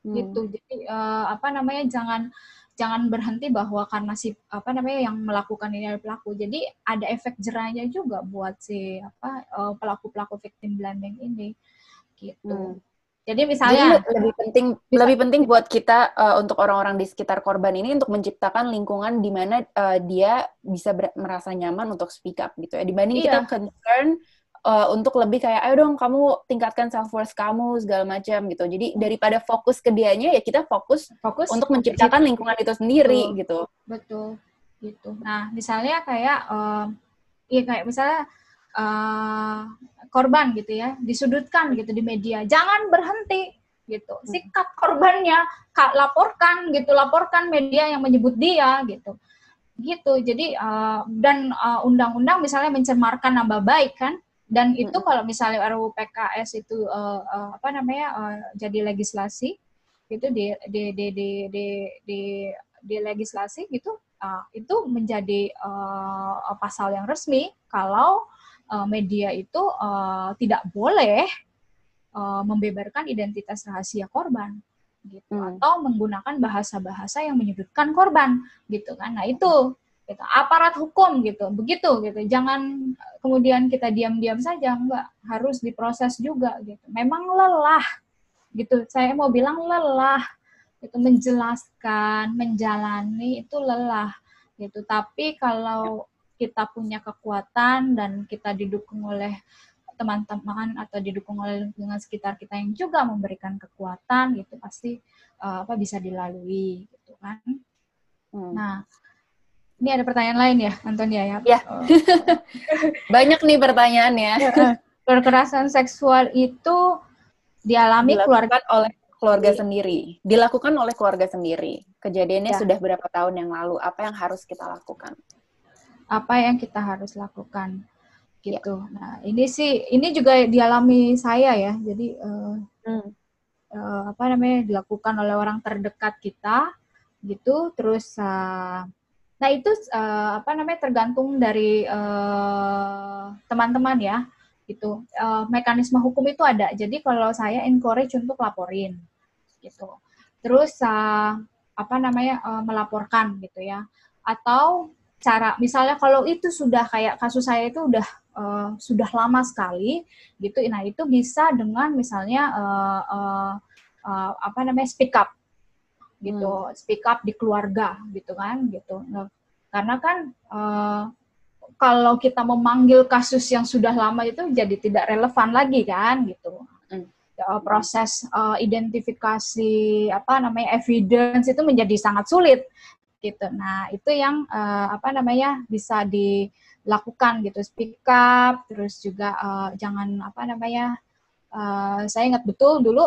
hmm. gitu jadi uh, apa namanya jangan jangan berhenti bahwa karena si apa namanya yang melakukan ini adalah pelaku jadi ada efek jerahnya juga buat si apa uh, pelaku pelaku victim blaming ini gitu hmm. Jadi misalnya
Jadi lebih penting bisa, lebih penting buat kita uh, untuk orang-orang di sekitar korban ini untuk menciptakan lingkungan di mana uh, dia bisa merasa nyaman untuk speak up gitu ya. Dibanding iya. kita concern uh, untuk lebih kayak ayo dong kamu tingkatkan self worth kamu segala macam gitu. Jadi daripada fokus ke dianya ya kita fokus fokus untuk menciptakan lingkungan itu sendiri
betul,
gitu.
Betul. Gitu. Nah, misalnya kayak uh, ya kayak misalnya uh, korban gitu ya, disudutkan gitu di media. Jangan berhenti gitu. Hmm. Sikat korbannya, kak laporkan gitu, laporkan media yang menyebut dia gitu. Gitu. Jadi uh, dan undang undang-undang misalnya mencemarkan nama baik kan, dan itu hmm. kalau misalnya RUU PKS itu uh, uh, apa namanya uh, jadi legislasi itu di di di di di, di, di legislasi gitu uh, itu menjadi uh, pasal yang resmi kalau uh, media itu uh, tidak boleh uh, membeberkan identitas rahasia korban gitu hmm. atau menggunakan bahasa-bahasa yang menyudutkan korban gitu kan nah itu gitu. Aparat hukum gitu. Begitu gitu. Jangan kemudian kita diam-diam saja. Enggak. Harus diproses juga gitu. Memang lelah gitu. Saya mau bilang lelah itu menjelaskan menjalani itu lelah gitu. Tapi kalau kita punya kekuatan dan kita didukung oleh teman-teman atau didukung oleh lingkungan sekitar kita yang juga memberikan kekuatan gitu pasti uh, apa bisa dilalui gitu kan. Hmm. Nah, ini ada pertanyaan lain ya, Antonia ya?
Ya. Oh. Banyak nih pertanyaannya.
Kekerasan seksual itu dialami keluarga
oleh keluarga sendiri. Dilakukan oleh keluarga sendiri. Kejadiannya ya. sudah berapa tahun yang lalu? Apa yang harus kita lakukan?
apa yang kita harus lakukan gitu. Ya. Nah ini sih ini juga dialami saya ya. Jadi uh, hmm. uh, apa namanya dilakukan oleh orang terdekat kita gitu. Terus uh, nah itu uh, apa namanya tergantung dari teman-teman uh, ya gitu. Uh, mekanisme hukum itu ada. Jadi kalau saya encourage untuk laporin gitu. Terus uh, apa namanya uh, melaporkan gitu ya. Atau cara misalnya kalau itu sudah kayak kasus saya itu udah uh, sudah lama sekali gitu nah itu bisa dengan misalnya uh, uh, uh, apa namanya speak up gitu hmm. speak up di keluarga gitu kan gitu nah, karena kan uh, kalau kita memanggil kasus yang sudah lama itu jadi tidak relevan lagi kan gitu hmm. proses uh, identifikasi apa namanya evidence itu menjadi sangat sulit gitu. Nah, itu yang uh, apa namanya bisa dilakukan gitu, speak up, terus juga uh, jangan apa namanya, uh, saya ingat betul dulu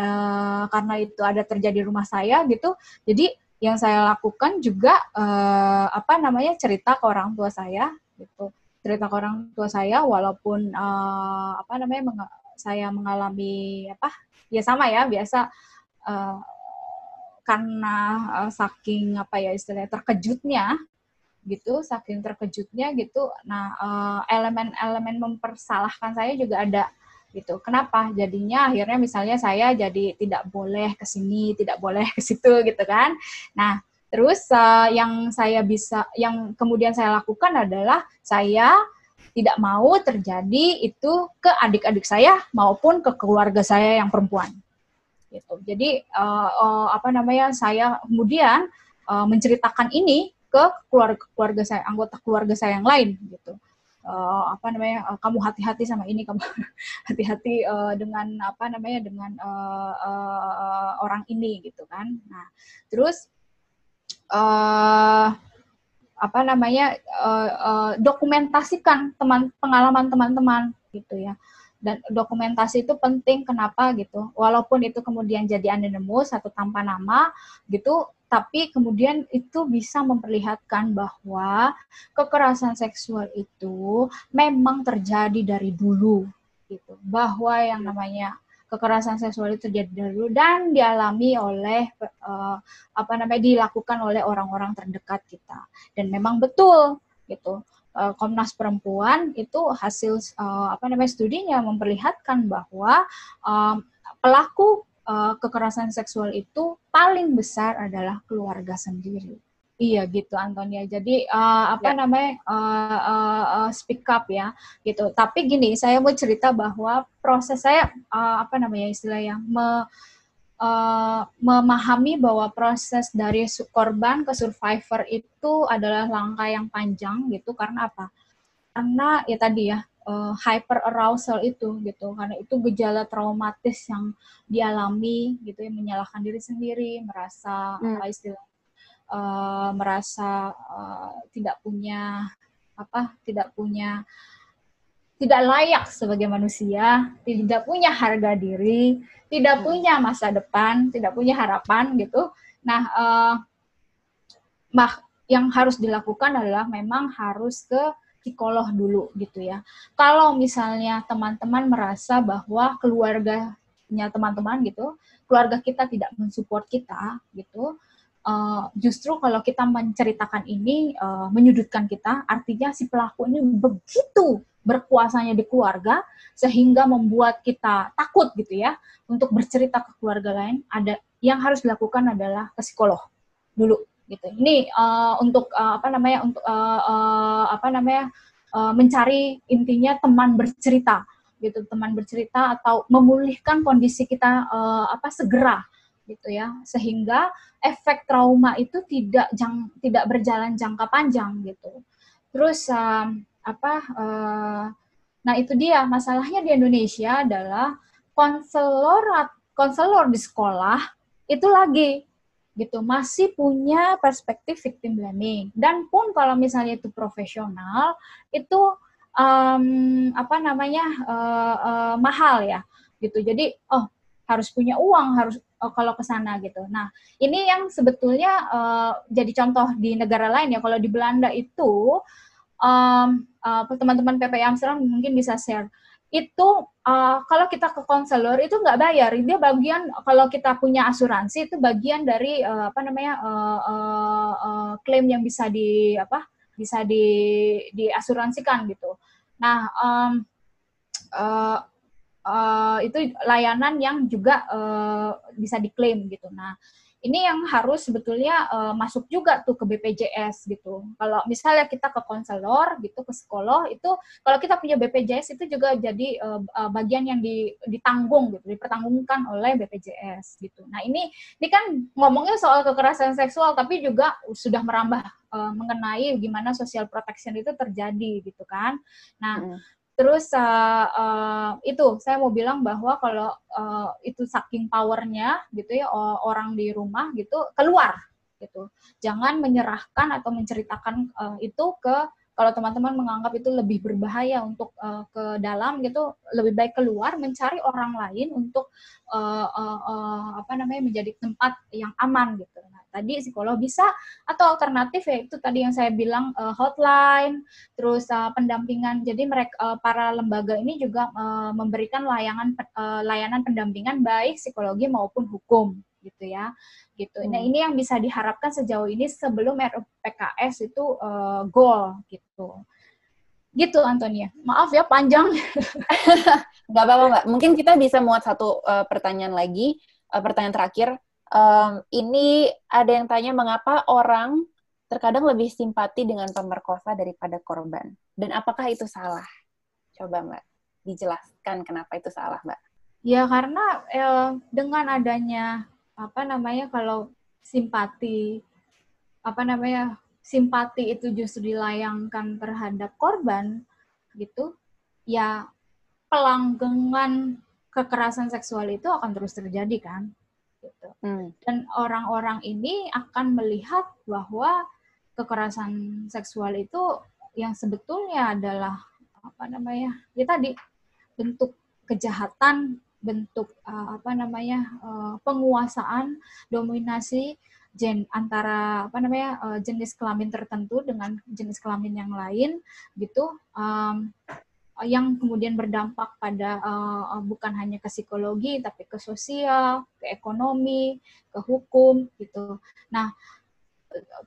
uh, karena itu ada terjadi rumah saya gitu, jadi yang saya lakukan juga uh, apa namanya cerita ke orang tua saya gitu, cerita ke orang tua saya walaupun uh, apa namanya meng saya mengalami apa ya sama ya biasa uh, karena uh, saking apa ya istilahnya terkejutnya gitu, saking terkejutnya gitu. Nah, elemen elemen-elemen mempersalahkan saya juga ada gitu. Kenapa? Jadinya akhirnya misalnya saya jadi tidak boleh ke sini, tidak boleh ke situ gitu kan. Nah, terus uh, yang saya bisa yang kemudian saya lakukan adalah saya tidak mau terjadi itu ke adik-adik saya maupun ke keluarga saya yang perempuan gitu. Jadi uh, uh, apa namanya saya kemudian uh, menceritakan ini ke keluarga keluarga saya anggota keluarga saya yang lain gitu. Uh, apa namanya uh, kamu hati-hati sama ini kamu hati-hati uh, dengan apa namanya dengan uh, uh, orang ini gitu kan. Nah terus uh, apa namanya uh, uh, dokumentasikan teman pengalaman teman-teman gitu ya dan dokumentasi itu penting kenapa gitu walaupun itu kemudian jadi anonimus atau tanpa nama gitu tapi kemudian itu bisa memperlihatkan bahwa kekerasan seksual itu memang terjadi dari dulu gitu. Bahwa yang namanya kekerasan seksual itu terjadi dari dulu dan dialami oleh uh, apa namanya dilakukan oleh orang-orang terdekat kita. Dan memang betul gitu. Uh, Komnas Perempuan itu hasil uh, apa namanya studinya memperlihatkan bahwa um, pelaku uh, kekerasan seksual itu paling besar adalah keluarga sendiri. Iya gitu Antonia. Jadi uh, apa ya. namanya uh, uh, uh, speak up ya gitu. Tapi gini, saya mau cerita bahwa proses saya uh, apa namanya istilah yang me, uh, memahami bahwa proses dari korban ke survivor itu adalah langkah yang panjang gitu karena apa? Karena ya tadi ya uh, hyper arousal itu gitu karena itu gejala traumatis yang dialami gitu ya menyalahkan diri sendiri merasa hmm. apa istilah uh, merasa uh, tidak punya apa tidak punya tidak layak sebagai manusia, tidak punya harga diri, tidak hmm. punya masa depan, tidak punya harapan gitu. Nah, uh, mah yang harus dilakukan adalah memang harus ke psikolog dulu gitu ya. Kalau misalnya teman-teman merasa bahwa keluarganya teman-teman gitu, keluarga kita tidak mensupport kita gitu, uh, justru kalau kita menceritakan ini uh, menyudutkan kita, artinya si pelaku ini begitu berkuasanya di keluarga sehingga membuat kita takut gitu ya untuk bercerita ke keluarga lain. Ada yang harus dilakukan adalah ke psikolog dulu gitu. Ini uh, untuk uh, apa namanya untuk uh, uh, apa namanya uh, mencari intinya teman bercerita gitu, teman bercerita atau memulihkan kondisi kita uh, apa segera gitu ya. Sehingga efek trauma itu tidak jang, tidak berjalan jangka panjang gitu. Terus uh, apa uh, nah itu dia. Masalahnya di Indonesia adalah konselor konselor di sekolah itu lagi gitu masih punya perspektif victim blaming dan pun kalau misalnya itu profesional itu um, apa namanya uh, uh, mahal ya gitu jadi oh harus punya uang harus uh, kalau ke sana gitu. Nah, ini yang sebetulnya uh, jadi contoh di negara lain ya. Kalau di Belanda itu um, uh, teman-teman PPI Amsterdam mungkin bisa share. Itu uh, kalau kita ke konselor itu nggak bayar. Dia bagian kalau kita punya asuransi itu bagian dari uh, apa namanya uh, uh, uh, klaim yang bisa di apa bisa di diasuransikan gitu. Nah, um, uh, uh, itu layanan yang juga uh, bisa diklaim gitu. Nah, ini yang harus sebetulnya uh, masuk juga tuh ke BPJS gitu. Kalau misalnya kita ke konselor gitu, ke psikolog itu kalau kita punya BPJS itu juga jadi uh, bagian yang di, ditanggung gitu, dipertanggungkan oleh BPJS gitu. Nah, ini ini kan ngomongnya soal kekerasan seksual tapi juga sudah merambah uh, mengenai gimana social protection itu terjadi gitu kan. Nah, hmm Terus uh, uh, itu saya mau bilang bahwa kalau uh, itu saking powernya gitu ya orang di rumah gitu keluar gitu. Jangan menyerahkan atau menceritakan uh, itu ke kalau teman-teman menganggap itu lebih berbahaya untuk uh, ke dalam gitu lebih baik keluar mencari orang lain untuk uh, uh, uh, apa namanya menjadi tempat yang aman gitu tadi psikolog bisa atau alternatif ya itu tadi yang saya bilang uh, hotline terus uh, pendampingan jadi mereka uh, para lembaga ini juga uh, memberikan layanan uh, layanan pendampingan baik psikologi maupun hukum gitu ya gitu. Nah, hmm. Nah ini yang bisa diharapkan sejauh ini sebelum RUPKS itu uh, goal gitu. Gitu Antonia. Maaf ya panjang.
Gak apa-apa Mbak. Mungkin kita bisa muat satu uh, pertanyaan lagi, uh, pertanyaan terakhir. Um, ini ada yang tanya mengapa orang terkadang lebih simpati dengan pemerkosa daripada korban. Dan apakah itu salah? Coba Mbak, dijelaskan kenapa itu salah Mbak.
Ya karena eh, dengan adanya apa namanya kalau simpati apa namanya simpati itu justru dilayangkan terhadap korban gitu ya pelanggengan kekerasan seksual itu akan terus terjadi kan gitu hmm. dan orang-orang ini akan melihat bahwa kekerasan seksual itu yang sebetulnya adalah apa namanya ya tadi bentuk kejahatan bentuk uh, apa namanya uh, penguasaan dominasi gen antara apa namanya uh, jenis kelamin tertentu dengan jenis kelamin yang lain gitu um, yang kemudian berdampak pada uh, bukan hanya ke psikologi tapi ke sosial, ke ekonomi, ke hukum gitu. Nah,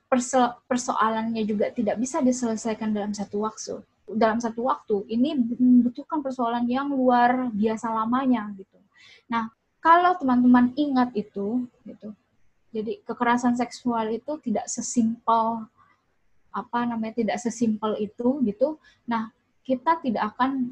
perso persoalannya juga tidak bisa diselesaikan dalam satu waktu dalam satu waktu ini membutuhkan persoalan yang luar biasa lamanya gitu. Nah, kalau teman-teman ingat itu gitu. Jadi kekerasan seksual itu tidak sesimpel apa namanya tidak sesimpel itu gitu. Nah, kita tidak akan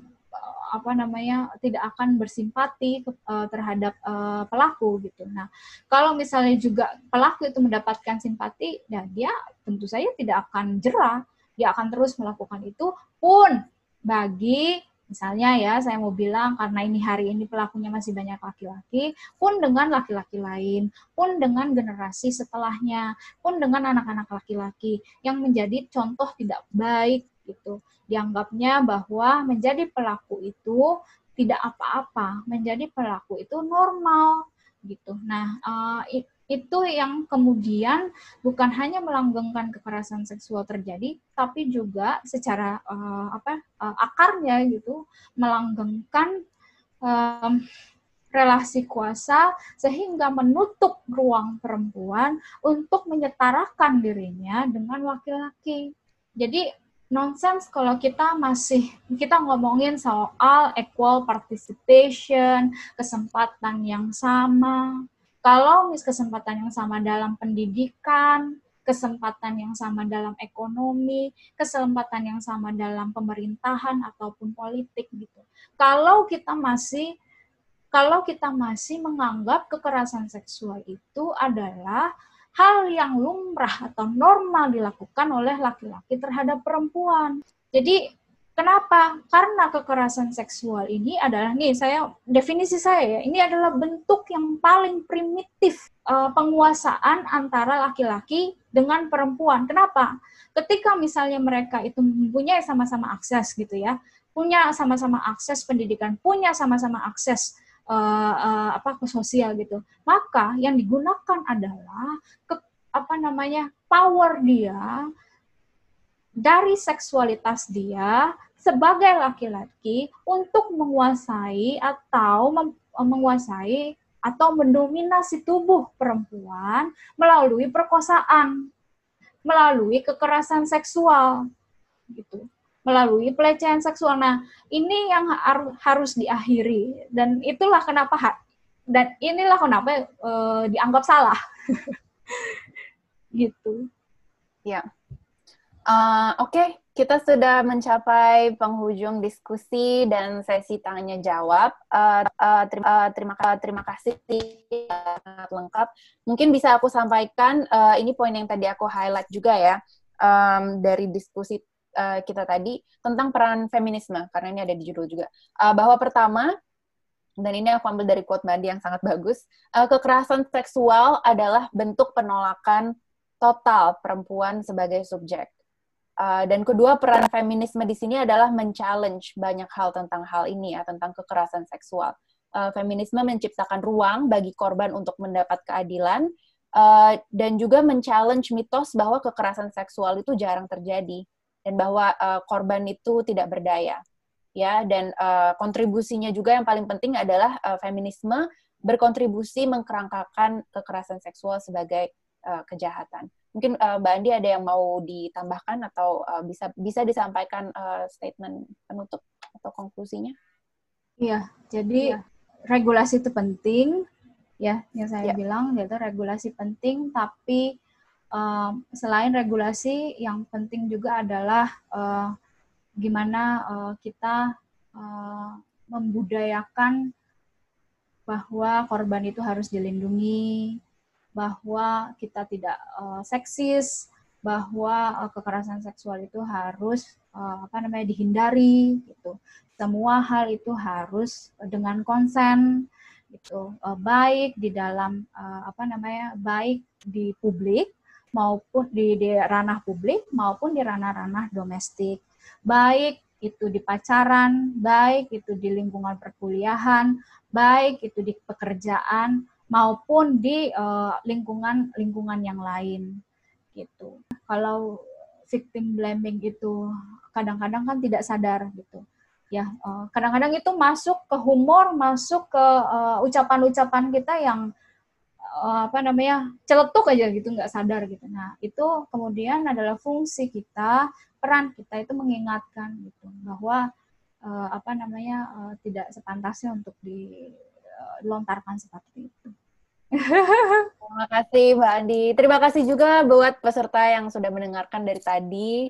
apa namanya tidak akan bersimpati uh, terhadap uh, pelaku gitu. Nah, kalau misalnya juga pelaku itu mendapatkan simpati, ya dia tentu saja tidak akan jerah dia akan terus melakukan itu pun bagi misalnya ya saya mau bilang karena ini hari ini pelakunya masih banyak laki-laki pun dengan laki-laki lain pun dengan generasi setelahnya pun dengan anak-anak laki-laki yang menjadi contoh tidak baik gitu. Dianggapnya bahwa menjadi pelaku itu tidak apa-apa, menjadi pelaku itu normal gitu. Nah, uh, itu yang kemudian bukan hanya melanggengkan kekerasan seksual terjadi, tapi juga secara uh, apa uh, akarnya gitu melanggengkan um, relasi kuasa sehingga menutup ruang perempuan untuk menyetarakan dirinya dengan laki-laki. Jadi nonsense kalau kita masih kita ngomongin soal equal participation, kesempatan yang sama. Kalau mis kesempatan yang sama dalam pendidikan, kesempatan yang sama dalam ekonomi, kesempatan yang sama dalam pemerintahan ataupun politik gitu. Kalau kita masih kalau kita masih menganggap kekerasan seksual itu adalah hal yang lumrah atau normal dilakukan oleh laki-laki terhadap perempuan. Jadi kenapa? Karena kekerasan seksual ini adalah nih saya definisi saya ya, ini adalah bentuk yang paling primitif uh, penguasaan antara laki-laki dengan perempuan. Kenapa? Ketika misalnya mereka itu mempunyai sama-sama akses gitu ya, punya sama-sama akses pendidikan, punya sama-sama akses uh, uh, apa ke sosial gitu. Maka yang digunakan adalah ke, apa namanya power dia dari seksualitas dia sebagai laki-laki untuk menguasai atau mem, menguasai atau mendominasi tubuh perempuan melalui perkosaan, melalui kekerasan seksual gitu melalui pelecehan seksual. Nah, ini yang har harus diakhiri dan itulah kenapa dan inilah kenapa uh, dianggap salah. gitu.
Ya. Uh, Oke, okay. kita sudah mencapai penghujung diskusi dan sesi tanya jawab. Uh, uh, terima, uh, terima, terima kasih sangat lengkap. Mungkin bisa aku sampaikan uh, ini poin yang tadi aku highlight juga ya um, dari diskusi uh, kita tadi tentang peran feminisme karena ini ada di judul juga. Uh, bahwa pertama dan ini aku ambil dari quote Bandi yang sangat bagus uh, kekerasan seksual adalah bentuk penolakan total perempuan sebagai subjek. Uh, dan kedua peran feminisme di sini adalah men-challenge banyak hal tentang hal ini ya tentang kekerasan seksual. Uh, feminisme menciptakan ruang bagi korban untuk mendapat keadilan uh, dan juga men-challenge mitos bahwa kekerasan seksual itu jarang terjadi dan bahwa uh, korban itu tidak berdaya ya dan uh, kontribusinya juga yang paling penting adalah uh, feminisme berkontribusi mengkerangkakan kekerasan seksual sebagai uh, kejahatan. Mungkin uh, Mbak Andi ada yang mau ditambahkan atau uh, bisa bisa disampaikan uh, statement penutup atau konklusinya?
Iya, jadi ya. regulasi itu penting ya yang saya ya. bilang yaitu regulasi penting tapi uh, selain regulasi, yang penting juga adalah uh, gimana uh, kita uh, membudayakan bahwa korban itu harus dilindungi, bahwa kita tidak uh, seksis, bahwa uh, kekerasan seksual itu harus uh, apa namanya dihindari gitu. Semua hal itu harus dengan konsen gitu, uh, baik di dalam uh, apa namanya baik di publik maupun di, di ranah publik maupun di ranah-ranah domestik. Baik itu di pacaran, baik itu di lingkungan perkuliahan, baik itu di pekerjaan maupun di uh, lingkungan lingkungan yang lain gitu. Kalau victim blaming itu kadang-kadang kan tidak sadar gitu. Ya, eh, kadang-kadang itu masuk ke humor, masuk ke uh, ucapan-ucapan kita yang Eh, apa namanya celetuk aja gitu nggak sadar gitu nah itu kemudian adalah fungsi kita peran kita itu mengingatkan gitu bahwa uh, apa namanya uh, tidak sepantasnya untuk dilontarkan seperti itu
Terima kasih Mbak Andi. Terima kasih juga buat peserta yang sudah mendengarkan dari tadi,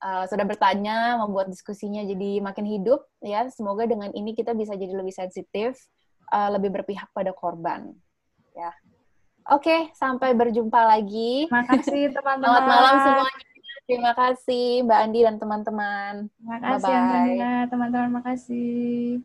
uh, sudah bertanya, membuat diskusinya jadi makin hidup. Ya, semoga dengan ini kita bisa jadi lebih sensitif, uh, lebih berpihak pada korban. Ya. Oke, sampai berjumpa lagi.
Terima kasih teman-teman.
Selamat malam semuanya. Terima kasih Mbak Andi dan teman-teman.
Terima kasih -bye. teman-teman. Terima kasih.